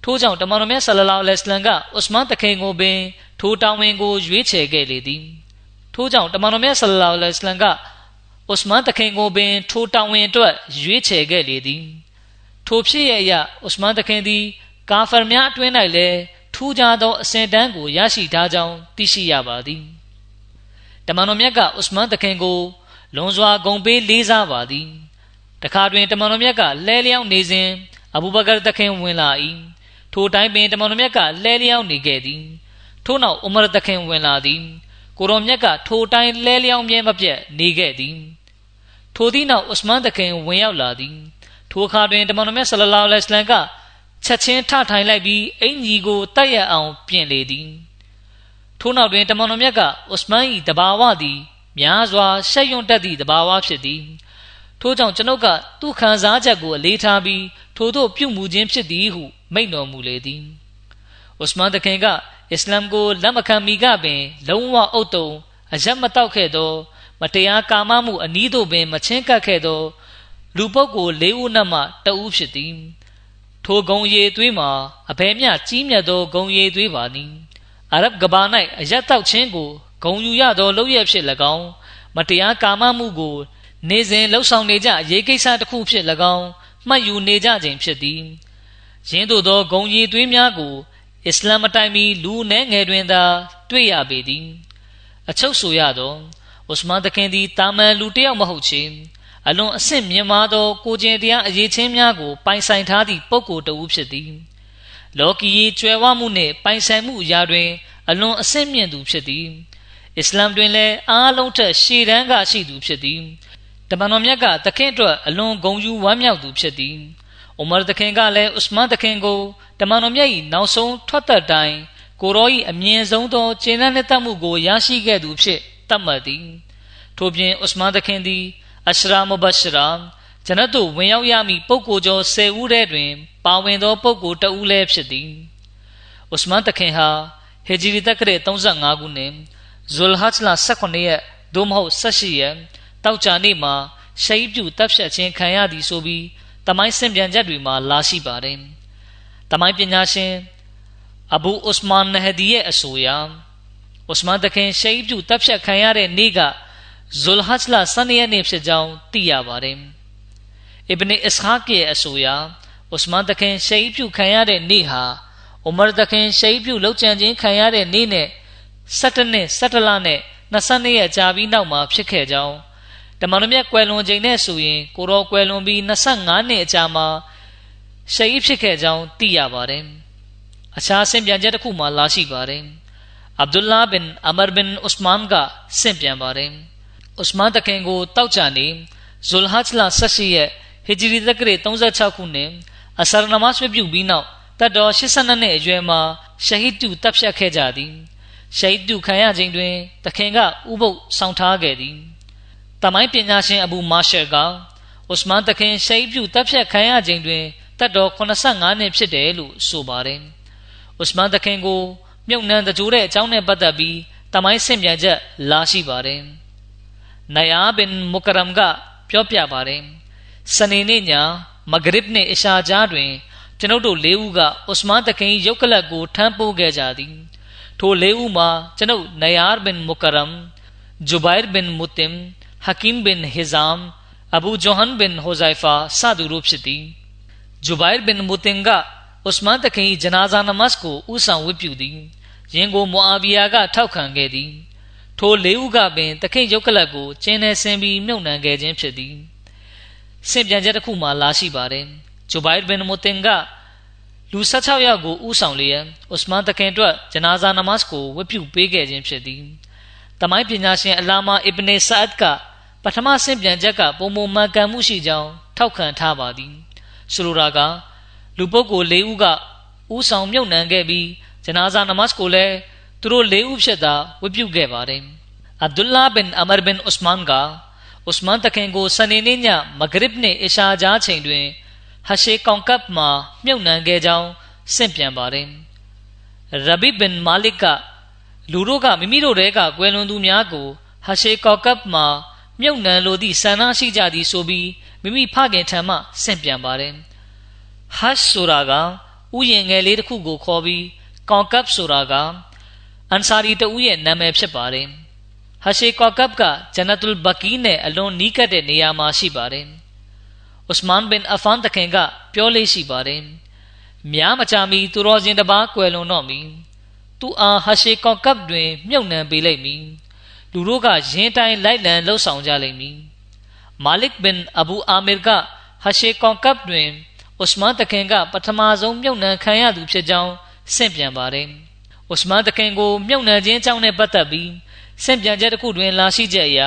ထို့ကြောင့်တမန်တော်မြတ်ဆလလောလ္လဟ်အလမ်ကအွတ်မန်တခင်ကိုပင်ထိုတောင်ဝင်ကိုရွေးချယ်ခဲ့လေသည်ထို့ကြောင့်တမန်တော်မြတ်ဆလလောလ္လဟ်အလမ်ကအွတ်မန်တခင်ကိုပင်ထိုတောင်ဝင်အတွက်ရွေးချယ်ခဲ့လေသည်ထိုဖြစ်ရအရာအွတ်မန်တခင်သည်ကာဖာများအတွင်း၌လည်းထူးခြားသောအဆင့်တန်းကိုရရှိထားကြောင်းသိရှိရပါသည်တမန်တော်မြတ်ကအွတ်မန်တခင်ကို လွန်စွာဂုံပေးလေးစားပါသည်တခါတွင်တမန်တော်မြတ်ကလဲလျောင်းနေစဉ်အဘူဘကာတခင်ဝင်လာ၏ထိုတိုင်းပင်တမန်တော်မြတ်ကလဲလျောင်းနေခဲ့သည်ထို့နောက်ဥမရတခင်ဝင်လာသည်ကိုရောမြတ်ကထိုတိုင်းလဲလျောင်းမြဲမပြတ်နေခဲ့သည်ထိုသည့်နောက်ဥစမန်တခင်ဝင်ရောက်လာသည်ထိုအခါတွင်တမန်တော်မြတ်ဆလလောလဟ်အလိုင်းကချက်ချင်းထထိုင်လိုက်ပြီးအင်ကြီးကိုတိုက်ရအောင်ပြင်လေသည်ထို့နောက်တွင်တမန်တော်မြတ်ကဥစမန်၏တဘာဝသည် များစွာရှက်ရွံ့တတ်သည့်တဘာဝဖြစ်သည်ထို့ကြောင့်ကျွန်ုပ်ကသူ့ခံစားချက်ကိုအလေးထားပြီးထို့သို့ပြုမှုခြင်းဖြစ်သည်ဟုမိန့်တော်မူလေသည်ဥစမန်တခင်ကအစ္စလမ်ကိုလက်မခံမီကပင် လုံးဝအုတ်တုံအယက်မတောက်ခဲ့သော မတရားကာမမှုအနီးသို့ပင်မချင်းကပ်ခဲ့သော လူပုဂ္ဂိုလ်လေးဦးနှမတဦးဖြစ်သည်ထိုဂုံရည်သွေးမှာအဘယ်မျှကြီးမြတ်သောဂုံရည်သွေးပါနည်းအာရဗ်ကဘာ၌အယက်တောက်ခြင်းကို ဂုံယူရသောလုပ်ရဖြစ်၎င်းမတရားကာမမှုကို နေစဉ်လှုပ်ဆောင်နေကြရေးကိစ္စတစ်ခုဖြစ်၎င်းမှတ်ယူနေကြခြင်းဖြစ်သည်ယင်းသို့သောဂုံရည်သွေးများကိုအစ္စလာမ်အတိုင်းမီလူနှဲငယ်တွင်သာတွေ့ရပေသည် အချုပ်ဆိုရသောဥစမန်တခင်သည်တာမန်လူတစ်ယောက်မဟုတ်ချေအလွန်အဆင့်မြင့်မားသောကိုကျင်တရားအရေးချင်းများကို ပိုင်ဆိုင်ထားသည့်ပုဂ္ဂိုလ်တဦးဖြစ်သည် လောကီရေးကျွယ်ဝမှုနှင့်ပိုင်ဆိုင်မှုအရာတွင် အလွန်အဆင့်မြင့်သူဖြစ်သည် အစ္စလာမ်တွင်လည်းအားလုံးထက်ရှေ့တန်းကရှိသူဖြစ်သည်တမန်တော်မြတ်ကသခင်အတွက်အလွန်ဂုဏ်ယူဝမ်းမြောက်သူဖြစ်သည်။အိုမာသခင်ကလည်းဥစမန်သခင်ကိုတမန်တော်မြတ်၏နောက်ဆုံးထွက်သက်တိုင်းကိုရော၏အမြင့်ဆုံးသောကျင့်တဲ့တတ်မှုကိုရရှိခဲ့သူဖြစ်သတ်မှတ်သည်။ထို့ပြင်ဥစမန်သခင်သည်အရှရာမဘရှရာဂျနတ်သို့ဝင်ရောက်ရမည့်ပုဂ္ဂိုလ်ကျော်10ဦးထဲတွင် ပါဝင်သောပုဂ္ဂိုလ်တဦးလည်းဖြစ်သည်။ဥစမန်သခင်ဟာဟေဂျရီတက္ကရာ35ခုနှစ် ဇူလ်ဟတ်လာ18ရက်သို့မဟုတ်18ရက်တောက်ကြနေ့မှာရှိတ်ပြူတပ်ဖြတ်ခြင်းခံရသည်ဆိုပြီးတမိုင်းစင်ပြန်ချက်တွေမှာလာရှိပါတယ်။တမိုင်းပညာရှင်အဘူဥစမန်နဟဒီရဲ့အဆိုအရဥစမန်တခင်ရှိတ်ပြူတပ်ဖြတ်ခံရတဲ့နေ့ကဇူလ်ဟတ်လာ12ရက်နေ့ဖြစ်ကြောင်းသိရပါတယ်။အစ်ဘနီအစ်ဟာကရဲ့အဆိုအရဥစမန်တခင်ရှိတ်ပြူခံရတဲ့နေ့ဟာဥမာတခင်ရှိတ်ပြူလောက်ကျန်ခြင်းခံရတဲ့နေ့နဲ့ 17နှစ်17လနဲ့22ရက်ကြာပြီးနောက်မှာဖြစ်ခဲ့ကြောင်းတမန်တော်မြတ်ကွယ်လွန်ချိန်နဲ့ဆိုရင်ကိုရောကွယ်လွန်ပြီး25နှစ်အကြာမှာရှဟီဖြစ်ခဲ့ကြောင်းသိရပါတယ်အခြားဆင့်ပြန်ချက်တစ်ခုမှလာရှိပါတယ်အဗ်ဒူလာဘင်အမရ်ဘင်ဥစမန်ကဆင့်ပြန်ပါတယ်ဥစမန်တခင်ကိုတောက်ချနေဇူလ်ဟဂျ်လာဆက်ရှိရဲ့ဟီဂျရီတက္ကရီ36ခုနှစ်အဆရနမတ်ပြုပြီးနောက်တတ်တော်82နှစ်အရွယ်မှာရှဟီဒ်တူတပ်ဖြတ်ခဲ့ကြသည် ရှဟီဒ်တူခံရခြင်းတွင်တခင်ကဥပုပ်ဆောင်ထားခဲ့သည်တမိုင်းပညာရှင်အဘူမာရှယ်ကဥစမန်တခင်ရှဟီဒ်ပြုတပ်ဖြတ်ခံရခြင်းတွင်တတ်တော်85နှစ်ဖြစ်တယ်လို့ဆိုပါတယ်ဥစမန်တခင်ကိုမြုပ်နှံတကြိုးတဲ့အကြောင်းနဲ့ပတ်သက်ပြီးတမိုင်းဆင့်ပြန်ချက်လာရှိပါတယ်နိုင်အာဘင်မုကရမ်ကပြောပြပါတယ်စနေနေ့ညမဂရစ်နှင့်အရှာကြားတွင်ကျွန်ုပ်တို့လေးဦးကဥစမန်တခင်ရုပ်ကလပ်ကိုထမ်းပိုးခဲ့ကြသည် ထိုလေးဦးမှာကျွန်ုပ်နိုင်အာဘင်မုကရမ်ဂျူဘိုင်ဘင်မူတင်ဟကင်ဘင်ဟီဇမ်အဘူဂျိုဟန်ဘင်ဟိုဇိုင်ဖာစသူတို့ဖြစ်သည်ဂျူဘိုင်ဘင်မူတင်ကဥစမန်တခင်ဂျနာဇာနမတ်ကိုဥဆောင်ဝတ်ပြုသည်ယင်ကိုမွာဗီယာကထောက်ခံခဲ့သည်ထိုလေးဦးကပင်တခင်ရုပ်ကလပ်ကိုကျင်းနေဆင်းပြီးမြုပ်နှံခဲ့ခြင်းဖြစ်သည်ဆင့်ပြန်ချက်တစ်ခုမှလာရှိပါတယ်ဂျိုဘိုင်ဘင်မူတင်က လူ16ယောက်ကိုဥဆောင်လျက်ဥစမန်တခင်အတွက်ဂျနာဇာနမတ်ကိုဝတ်ပြုပေးခဲ့ခြင်းဖြစ်သည်တမိုင်းပညာရှင်အလာမာအစ်ဘ်နေဆာအတ်ကပထမဆင့်ပြန်ချက်ကပုံမှန်မှန်ကန်မှုရှိကြောင်းထောက်ခံထားပါသည်ဆိုလိုတာကလူပုဂ္ဂိုလ်၄ဦးကဥဆောင်မြုပ်နှံခဲ့ပြီးဂျနာဇာနမတ်ကိုလည်းသူတို့၄ဦးဖြစ်သာဝတ်ပြုခဲ့ပါတယ်အဗ်ဒူလာဘင်အမရ်ဘင်ဥစမန်ကဥစမန်တခင်ကိုစနေနေ့ညမဂရစ်နှင့်အရှာကြားချိန်တွင် ဟရှေကောင်ကပ်မှာမြုပ်နှံခဲ့ကြောင်းဆင့်ပြန်ပါတယ်ရဘီဘင်မာလစ်ကလူတို့ကမိမိတို့တဲကကွယ်လွန်သူများကိုဟရှေကောင်ကပ်မှာမြုပ်နှံလိုသည့်ဆန္ဒရှိကြသည်ဆိုပြီးမိမိဖခင်ထံမှဆင့်ပြန်ပါတယ်ဟတ်ဆိုတာကဥယျာဉ်ငယ်လေးတစ်ခုကိုခေါ်ပြီးကောင်ကပ်ဆိုတာကအန်ဆာရီတဦးရဲ့နာမည်ဖြစ်ပါတယ်ဟရှေကောင်ကပ်ကဂျနတုလ်ဘကီနဲ့အလွန်နီးကပ်တဲ့နေရာမှာရှိပါတယ် ဥစမန်ဘင်အဖန်တခင်က ပြောလေးရှိပါတယ်များမချမီသူတော်စင်တပါးကွယ်လွန်တော့မီသူအားဟရှေကောင်ကပ်တွင်မြုပ်နှံပေးလိုက်မည်လူတို့ကရင်းတိုင်းလိုက်လံလှုပ်ဆောင်ကြလိမ့်မည်မာလစ်ဘင်အဘူအာမီကဟရှေကောင်ကပ်တွင်ဥစမန်တခင်က ပထမဆုံးမြုပ်နှံခံရသူဖြစ်ကြောင်းဆင့်ပြန်ပါတယ်ဥစမန်တခင်ကိုမြုပ်နှံခြင်းအကြောင်းနဲ့ပတ်သက်ပြီးဆင့်ပြန်ချက်တစ်ခုတွင်လာရှိချက်အရ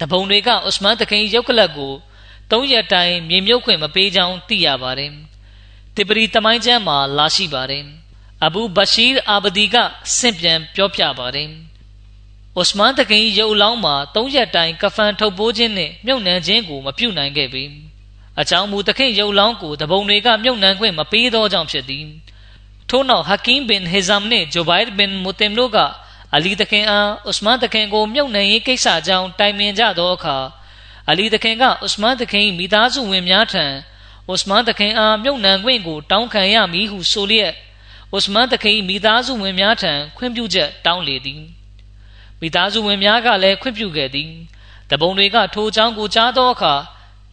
တပုံတွေကဥစမန်တခင်ရုပ်ကလပ်ကို သုံးရက်တိုင်မြေမြုပ်ခွင့်မပေးကြောင်းသိရပါတယ်။တေပရီတမိုင်းကျမ်းမှာလာရှိပါတယ်။အဘူဘရှိအာဘဒီကဆင့်ပြန်ပြောပြပါတယ်။အိုစမန်တခင်ရုပ်လောင်းမှာသုံးရက်တိုင်ကဖန်ထုတ်ပိုးခြင်းနဲ့မြုပ်နှံခြင်းကိုမပြုနိုင်ခဲ့ပေ။အကြောင်းမူတခင်ရုပ်လောင်းကိုတပုံတွေကမြုပ်နှံခွင့်မပေးသောကြောင့်ဖြစ်သည်။ထို့နောက်ဟကင်ဘင်ဟေဇမ်နှင့်ဂျိုဘိုင်ဘင်မူတင်တို့ကအလီတခင်အားဥစမန်တခင်ကိုမြုပ်နှံရေးကိစ္စကြောင့်တိုင်ပင်ကြသောအခါ အလီသခင်ကအုစမန်သခင်မိသားစုဝင်များထံအုစမန်သခင်အားမြုပ်နှံခွင့်ကိုတောင်းခံရမည်ဟုဆိုလျက်အုစမန်သခင်မိသားစုဝင်များထံခွင့်ပြုချက်တောင်းလေသည်မိသားစုဝင်များကလည်းခွင့်ပြုခဲ့သည်တပုံတွေကထိုအကြောင်းကိုကြားသောအခါ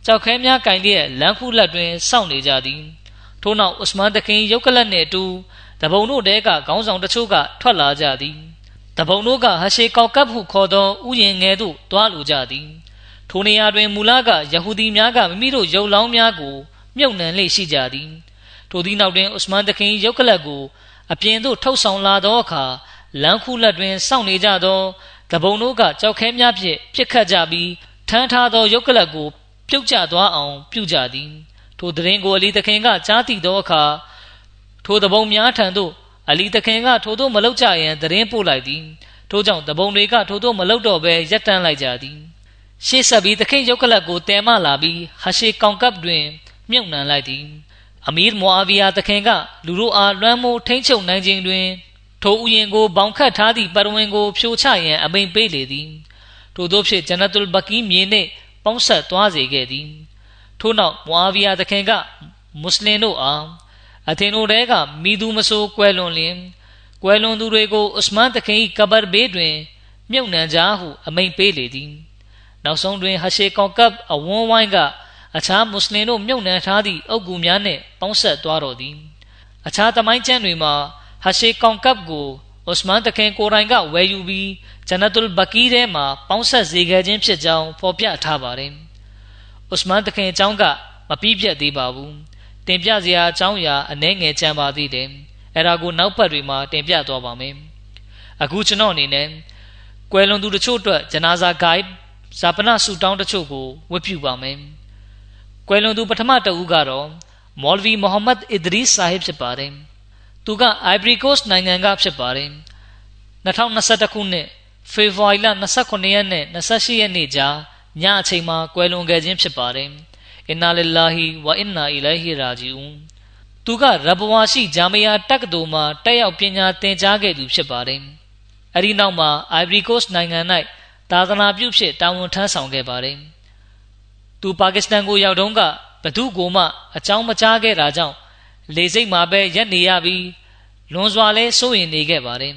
ကြောက်ခဲများကင်လျက်လမ်းခုလက်တွင်စောင့်နေကြသည်ထို့နောက်အုစမန်သခင်ရုပ်ကလတ်နှင့်အတူတပုံတို့တဲကခေါင်းဆောင်တချို့ကထွက်လာကြသည်တပုံတို့ကဟရှေကောက်ကပ်ဟုခေါ်သောဥယျာဉ်ငယ်သို့တွားလိုကြသည် ထိုနေရာတွင်မူလကယဟူဒီများကမိမိတို့ရုပ်လောင်းများကိုမြုပ်နှံလေရှိကြသည်ထိုသည့်နောက်တွင်ဥစမန်တခင်ရုပ်ကလပ်ကိုအပြင်သို့ထုတ်ဆောင်လာသောအခါလမ်းခုလက်တွင်စောင့်နေကြသောတပုံတို့ကကြောက်ခဲများဖြင့်ပြစ်ခတ်ကြပြီးထမ်းထားသောရုပ်ကလပ်ကို ပြုတ်ကျသွားအောင်ပြုကြသည်ထိုတရင်ကိုအလီတခင်ကကြားသိသောအခါထိုတပုံများထံသို့အလီတခင်ကထိုတို့မလောက်ကြရန်တရင်ပို့လိုက်သည်ထိုကြောင့်တပုံတွေကထိုတို့မလောက်တော့ဘဲရပ်တန်းလိုက်ကြသည် ရှေ့ဆက်ပြီးသခင်ရုပ်ကလပ်ကိုတဲမလာပြီးဟရှေကောင်ကပ်တွင်မြုပ်နှံလိုက်သည်အမီရ်မွာဗီယာသခင်ကလူတို့အားလွှမ်းမိုးထိမ့်ချုပ်နိုင်ခြင်းတွင်ထိုဥယျင်ကိုဘောင်ခတ်ထားသည့်ပရဝင်းကိုဖြိုချရန်အမိန်ပေးလေသည်ထို့သောဖြင့်ဂျနတုလ်ဘကီမြေနှင့်ပေါင်းဆက်သွားစေခဲ့သည်ထို့နောက်မွာဗီယာသခင်ကမွတ်စလင်တို့အားအသင်တို့တဲကမိသူမဆိုးကွယ်လွန်လျင်ကွယ်လွန်သူတွေကိုဥစမန်သခင်၏ကဘာဘေးတွင်မြုပ်နှံကြဟုအမိန်ပေးလေသည် နောက်ဆုံးတွင်ဟရှေကောင်ကပ်အဝန်းဝိုင်းကအခြားမွတ်စလင်တို့မြုပ်နှံထားသည့်အုပ်ကူများနှင့်ပေါင်းဆက်သွားတော်သည်အခြားသမိုင်းကျမ်းတွေမှာဟရှေကောင်ကပ်ကိုဥစမန်တခင်ကိုရိုင်ကဝယ်ယူပြီးဂျနတုလ်ဘကီထဲမှာပေါင်းဆက်စေခဲ့ခြင်းဖြစ်ကြောင်းဖော်ပြထားပါတယ်ဥစမန်တခင်အကြောင်းကမပြီးပြတ်သေးပါဘူးတင်ပြစရာအကြောင်းအရာအနှဲငယ်ကြံပါသေးတယ်အဲ့ဒါကိုနောက်ပတ်တွေမှာတင်ပြသွားပါမယ်အခုကျွန်တော်အနေနဲ့ကွယ်လွန်သူတချို့အတွက်ဂျနာဇာဂိုက် ဇာပနာဆူတောင်းတချို့ကိုဝတ်ပြုပါမယ်ကွယ်လွန်သူပထမတဦးကတော့မော်လဗီမိုဟမ္မဒ်အစ်ဒရီဆာဟစ်ဖြစ်ပါတယ်သူကအိုင်ဘရီကို့စ်နိုင်ငံကဖြစ်ပါတယ်2021ခုနှစ်ဖေဖော်ဝါရီလ29ရက်နဲ့28ရက်နေ့ကြားညအချိန်မှာကွယ်လွန်ခဲ့ခြင်းဖြစ်ပါတယ်အင်နာလ illah ဝအင်နာအီလိုင်ဟီရာဂျီဦးသူကရဘဝရှိဂျာမယာတက္ကသိုလ်မှာတက်ရောက်ပညာသင်ကြားခဲ့သူဖြစ်ပါတယ်အဲဒီနောက်မှာ Ivory Coast နိုင်ငံ၌ သာသနာပြုဖြစ်တာဝန်ထမ်းဆောင်ခဲ့ပါတယ်သူပါကစ္စတန်ကိုရောက်တုန်းကဘသူကိုမှအကြောင်းမကြားခဲ့တာကြောင့်လေစိတ်မှာပဲရက်နေရပြီးလွန်စွာလဲစိုးရင်နေခဲ့ပါတယ်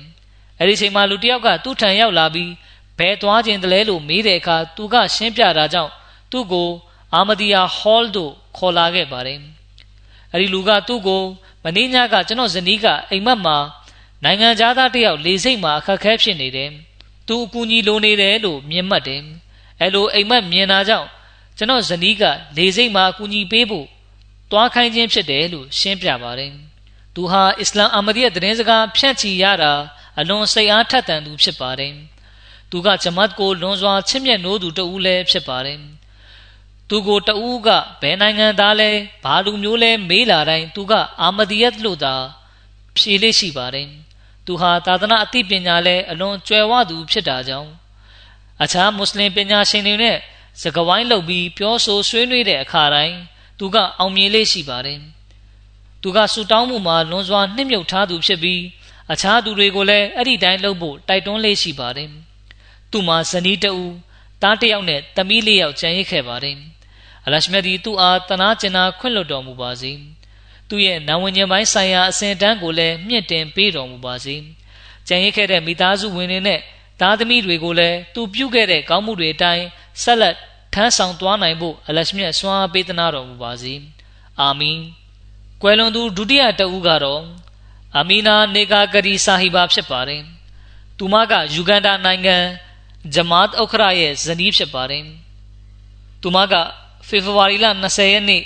အဲ့ဒီချိန်မှာလူတစ်ယောက်ကသူ့ထံရောက်လာပြီးဘယ်သွားခြင်းတလဲလို့မေးတဲ့အခါသူကရှင်းပြတာကြောင့်သူ့ကိုအာမဒီယာဟောလ်တို့ခေါ်လာခဲ့ပါတယ်အဲ့ဒီလူကသူ့ကိုမင်းညကကျွန်တော်ဇနီးကအိမ်မက်မှာနိုင်ငံသားတယောက်လေစိတ်မှာအခက်ခဲဖြစ်နေတယ် သူအကူအညီလိုနေတယ်လို့မြင်မှတ်တယ်အဲ့လိုအိမ်မက်မြင်တာကြောင့်ကျွန်တော်ဇနီးကလေစိတ်မှာအကူအညီပေးဖို့တွားခိုင်းခြင်းဖြစ်တယ်လို့ရှင်းပြပါတယ်သူဟာအစ္စလာမ်အာမဒီရဲ့သတင်းစကားဖြန့်ချီရတာအလွန်စိတ်အားထက်သန်သူဖြစ်ပါတယ်သူကဂျမတ်ကိုလွန်စွာချစ်မြတ်နိုးသူတဦးလည်းဖြစ်ပါတယ်သူကိုတဦးကဘယ်နိုင်ငံသားလဲဘာလူမျိုးလဲမေးလာတိုင်းသူကအာမဒီယတ်လို့သာဖြေလေးရှိပါတယ် သူဟာသာသနာအသိပညာလဲအလွန်ကျွယ်ဝသူဖြစ်တာကြောင့်အခြားမွတ်စလင်ပညာရှင်တွေနဲ့စကဝိုင်းလုပ်ပြီးပြောဆိုဆွေးနွေးတဲ့အခါတိုင်းသူကအောင်မြင်လေးရှိပါတယ်သူကဆူတောင်းမှုမှာလွန်စွာနှိမ့်မြုပ်ထားသူဖြစ်ပြီးအခြားသူတွေကိုလည်းအဲ့ဒီတိုင်းလုပ်ဖို့တိုက်တွန်းလေးရှိပါတယ်သူမှာဇနီးတဦးတားတယောက်နဲ့သမီးလေးယောက်ကြံရစ်ခဲ့ပါတယ်အလရှမြတ်ဒီသူ့အားတနာကျင်နာခွင့်လွှတ်တော်မူပါစေ သူ့ရဲ့နာဝင်ခြင်းပိုင်းဆိုင်ရာအစဉ်တန်းကိုလည်းမြင့်တင်ပေးတော်မူပါစေကြံရစ်ခဲ့တဲ့မိသားစုဝင်တွေနဲ့သားသမီးတွေကိုလည်းသူပြုခဲ့တဲ့ကောင်းမှုတွေအတိုင်းဆက်လက်ထမ်းဆောင်သွားနိုင်ဖို့အလရှမြတ်ဆွမ်းပေးသနာတော်မူပါစေအာမင်ကွယ်လွန်သူဒုတိယတဦးကတော့အမီနာနေကာဂရီဆာဟီဘာဖြစ်ပါတယ်သူမကယူဂန်ဒါနိုင်ငံဂျမတ်ဥခရာရဲ့ဇနီးဖြစ်ပါတယ်သူမကဖေဖော်ဝါရီလ20ရက်နေ့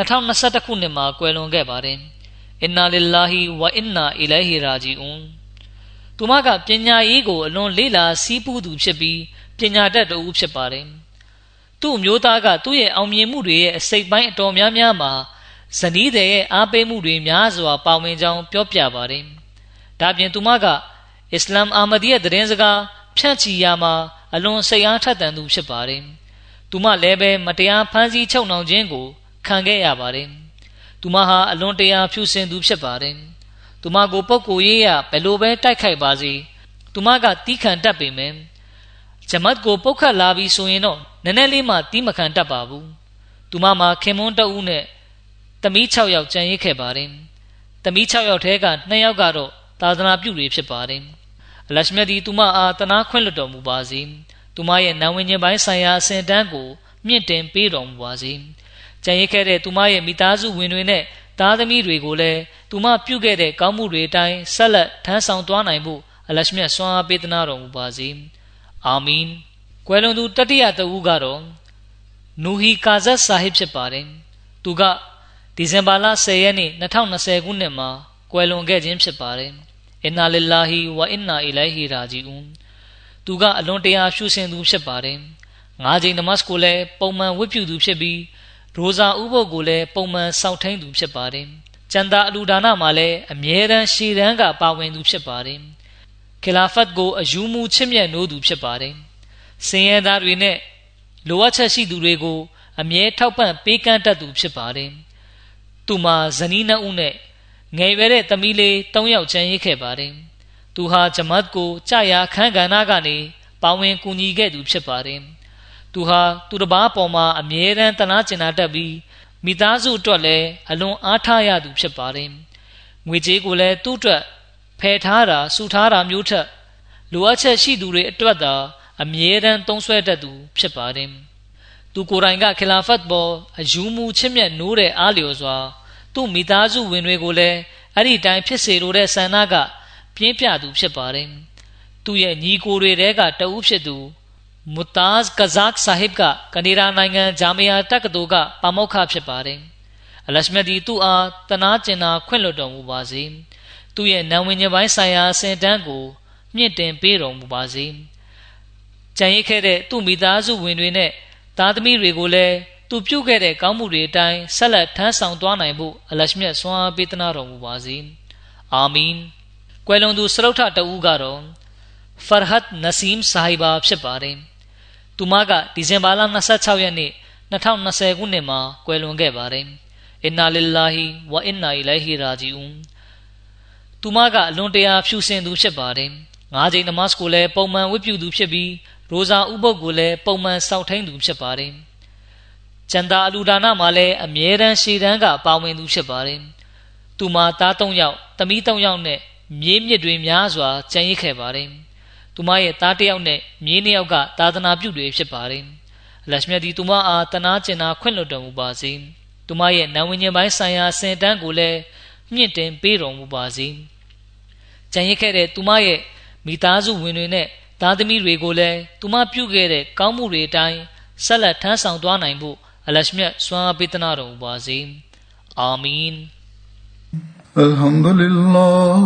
2021ခုနှစ်မှာကွယ်လွန်ခဲ့ပါတယ်အင်နာလ illah ဝအင်နာအီလိုင်ဟီရာဂျီအွန်သူမကပညာရေးကိုအလွန်လေးလာစီးပူးသူဖြစ်ပြီးပညာတတ်တူဖြစ်ပါတယ်သူ့မျိုးသားကသူ့ရဲ့အောင်မြင်မှုတွေရဲ့အစိတ်ပိုင်းအတော်များများမှာဇနီးတဲ့ရဲ့အားပေးမှုတွေများစွာပါဝင်ကြောင်းပြောပြပါတယ်ဒါပြင်သူမကအစ္စလာမ်အာမဒီရဲ့သတင်းစကားဖြန့်ချီရာမှာအလွန်စိတ်အားထက်သန်သူဖြစ်ပါတယ်သူမလည်းပဲမတရားဖမ်းဆီးချုပ်နှောင်ခြင်းကို ခံခဲ့ရပါတယ်သူမဟာအလွန်တရာဖြူစင်သူဖြစ်ပါတယ်သူမကိုပုတ်ကိုရေးရဘယ်လိုပဲတိုက်ခိုက်ပါစေသူမကတီးခံတတ်ပေမယ့်ဂျမတ်ကိုပုတ်ခတ်လာပြီးဆိုရင်တော့နည်းနည်းလေးမှတီးမခံတတ်ပါဘူးသူမမှာခင်မွန်းတဦးနဲ့တမီး6ယောက်ကြံရစ်ခဲ့ပါတယ်တမီး6ယောက်ထဲက2ယောက်ကတော့သာသနာပြုတွေဖြစ်ပါတယ်အလရှမြတ်ဒီသူမအားတနာခွင့်လွတ်တော်မူပါစေသူမရဲ့နာဝင်ခြင်းပိုင်းဆိုင်ရာအစဉ်တန်းကိုမြင့်တင်ပေးတော်မူပါစေ ကြံရစ်ခဲ့တဲ့သူမရဲ့မိသားစုဝင်တွေနဲ့သားသမီးတွေကိုလည်းသူမပြုခဲ့တဲ့ကောင်းမှုတွေအတိုင်းဆက်လက်ထမ်းဆောင်သွားနိုင်ဖို့အလရှမြတ်ဆွမ်းအားပေးသနာတော်မူပါစေအာမင်ကွယ်လွန်သူတတိယတဦးကတော့နူဟီကာဇတ်ဆာဟစ်ဖြစ်ပါတယ်သူကဒီဇင်ဘာလ10ရက်နေ့2020ခုနှစ်မှာကွယ်လွန်ခဲ့ခြင်းဖြစ်ပါတယ်အင်နာလ illah ဝအင်နာအီလိုင်ဟီရာဂျီအွန်သူကအလွန်တရာရှုစင်သူဖြစ်ပါတယ်ငါးချိန်နမတ်ကိုလည်းပုံမှန်ဝတ်ပြုသူဖြစ်ပြီး ရိုဇာဥပုပ်ကိုလည်းပုံမှန်စောင့်ထိန်သူဖြစ်ပါတယ်ကျန်တာအလူဒါနမှာလည်းအမြဲတမ်းရှည်တန်းကပါဝင်သူဖြစ်ပါတယ်ခီလာဖတ်ကိုအယူမူချစ်မြတ်နိုးသူဖြစ်ပါတယ်စင်ရဲသားတွေနဲ့လိုအပ်ချက်ရှိသူတွေကို အမြဲထောက်ပံ့ပေးကမ်းတတ်သူဖြစ်ပါတယ်သူမှာဇနီးနှစ်ဦးနဲ့ငယ်ရွယ်တဲ့သမီးလေး၃ယောက်ချမ်းရစ်ခဲ့ပါတယ်သူဟာဂျမတ်ကိုကြာရခန်းကဏ္ဍကနေပါဝင်ကူညီခဲ့သူဖြစ်ပါတယ် သူဟာသူတစ်ပါးပေါ်မှာအမြဲတမ်းတနာကျင်နာတတ်ပြီးမိသားစုအတွက်လည်းအလွန်အားထားရသူဖြစ်ပါတယ်ငွေကြေးကိုလည်းသူ့အတွက်ဖယ်ထားတာစုထားတာမျိုးထက်လိုအပ်ချက်ရှိသူတွေအတွက်သာအမြဲတမ်းသုံးဆွဲတတ်သူဖြစ်ပါတယ်သူကိုယ်တိုင်ကခလာဖတ်ပေါ်အယူမူချစ်မြတ်နိုးတဲ့အားလျော်စွာသူ့မိသားစုဝင်တွေကိုလည်းအဲ့ဒီတိုင်းဖြစ်စေလိုတဲ့ဆန္ဒကပြင်းပြသူဖြစ်ပါတယ်သူ့ရဲ့ညီကိုတွေတဲကတဦးဖြစ်သူ မူတာဇ်ကဇက်ဆာဟစ်ကကနေဒါနိုင်ငံဂျာမီယာတက္ကသိုလ်ကပါမောက္ခဖြစ်ပါတယ်အလရှမဒီသူ့အားတနာကျင်နာခွင့်လွှတ်တော်မူပါစေသူသူ့ရဲ့နံဝင်ညပိုင်းဆိုင်ရာအစဉ်တန်းကိုမြင့်တင်ပေးတော်မူပါစေကြံရစ်ခဲ့တဲ့သူ့မိသားစုဝင်တွေနဲ့သားသမီးတွေကိုလည်းသူပြုခဲ့တဲ့ကောင်းမှုတွေအတိုင်းဆက်လက်ထမ်းဆောင်သွားနိုင်ဖို့အလရှမြတ်ဆွမ်းအားပေးသနာတော်မူပါစေအာမင်ကွယ်လွန်သူစရုတ်ထတဦးကတော့ဖာဟတ်နဆီမ်ဆာဟီဘာဖြစ်ပါတယ် သူမကဒီဇင်ဘာလ26ရက်နေ့2020ခုနှစ်မှာကွယ်လွန်ခဲ့ပါတယ်အင်နာလ illah ဝအင်နာအီလိုင်ဟီရာဂျီအွန်သူမကအလွန်တရာဖြူစင်သူဖြစ်ပါတယ်ငါးချိန်နမတ်ကိုလည်းပုံမှန်ဝတ်ပြုသူဖြစ်ပြီးရိုဇာဥပုပ်ကိုလည်းပုံမှန်စောင့်ထိန်သူဖြစ်ပါတယ်ကျန်တာအလူဒါနမှာလည်းအမြဲတမ်းရှေ့တန်းကပါဝင်သူဖြစ်ပါတယ်သူမှာသား၃ယောက်သမီး၃ယောက်နဲ့မြေးမြစ်တွေများစွာကြံရစ်ခဲ့ပါတယ် သူမရဲ့သားတစ်ယောက်နဲ့မြေးနှစ်ယောက်ကသာသနာပြုတွေဖြစ်ပါတယ်လက်မြတ်ဒီသူမအားတနာကျင်နာခွင့်လွှတ်တော်မူပါစေသူမရဲ့နံဝင်ခြင်းပိုင်းဆိုင်ရာစင်တန်းကိုလည်းမြင့်တင်ပေးတော်မူပါစေကြံရစ်ခဲ့တဲ့သူမရဲ့မိသားစုဝင်တွေနဲ့သားသမီးတွေကိုလည်းသူမပြုခဲ့တဲ့ကောင်းမှုတွေအတိုင်းဆက်လက်ထမ်းဆောင်သွားနိုင်ဖို့အလရှမြတ်စွမ်းအားပေးသနာတော်မူပါစေအာမင် الحمد لله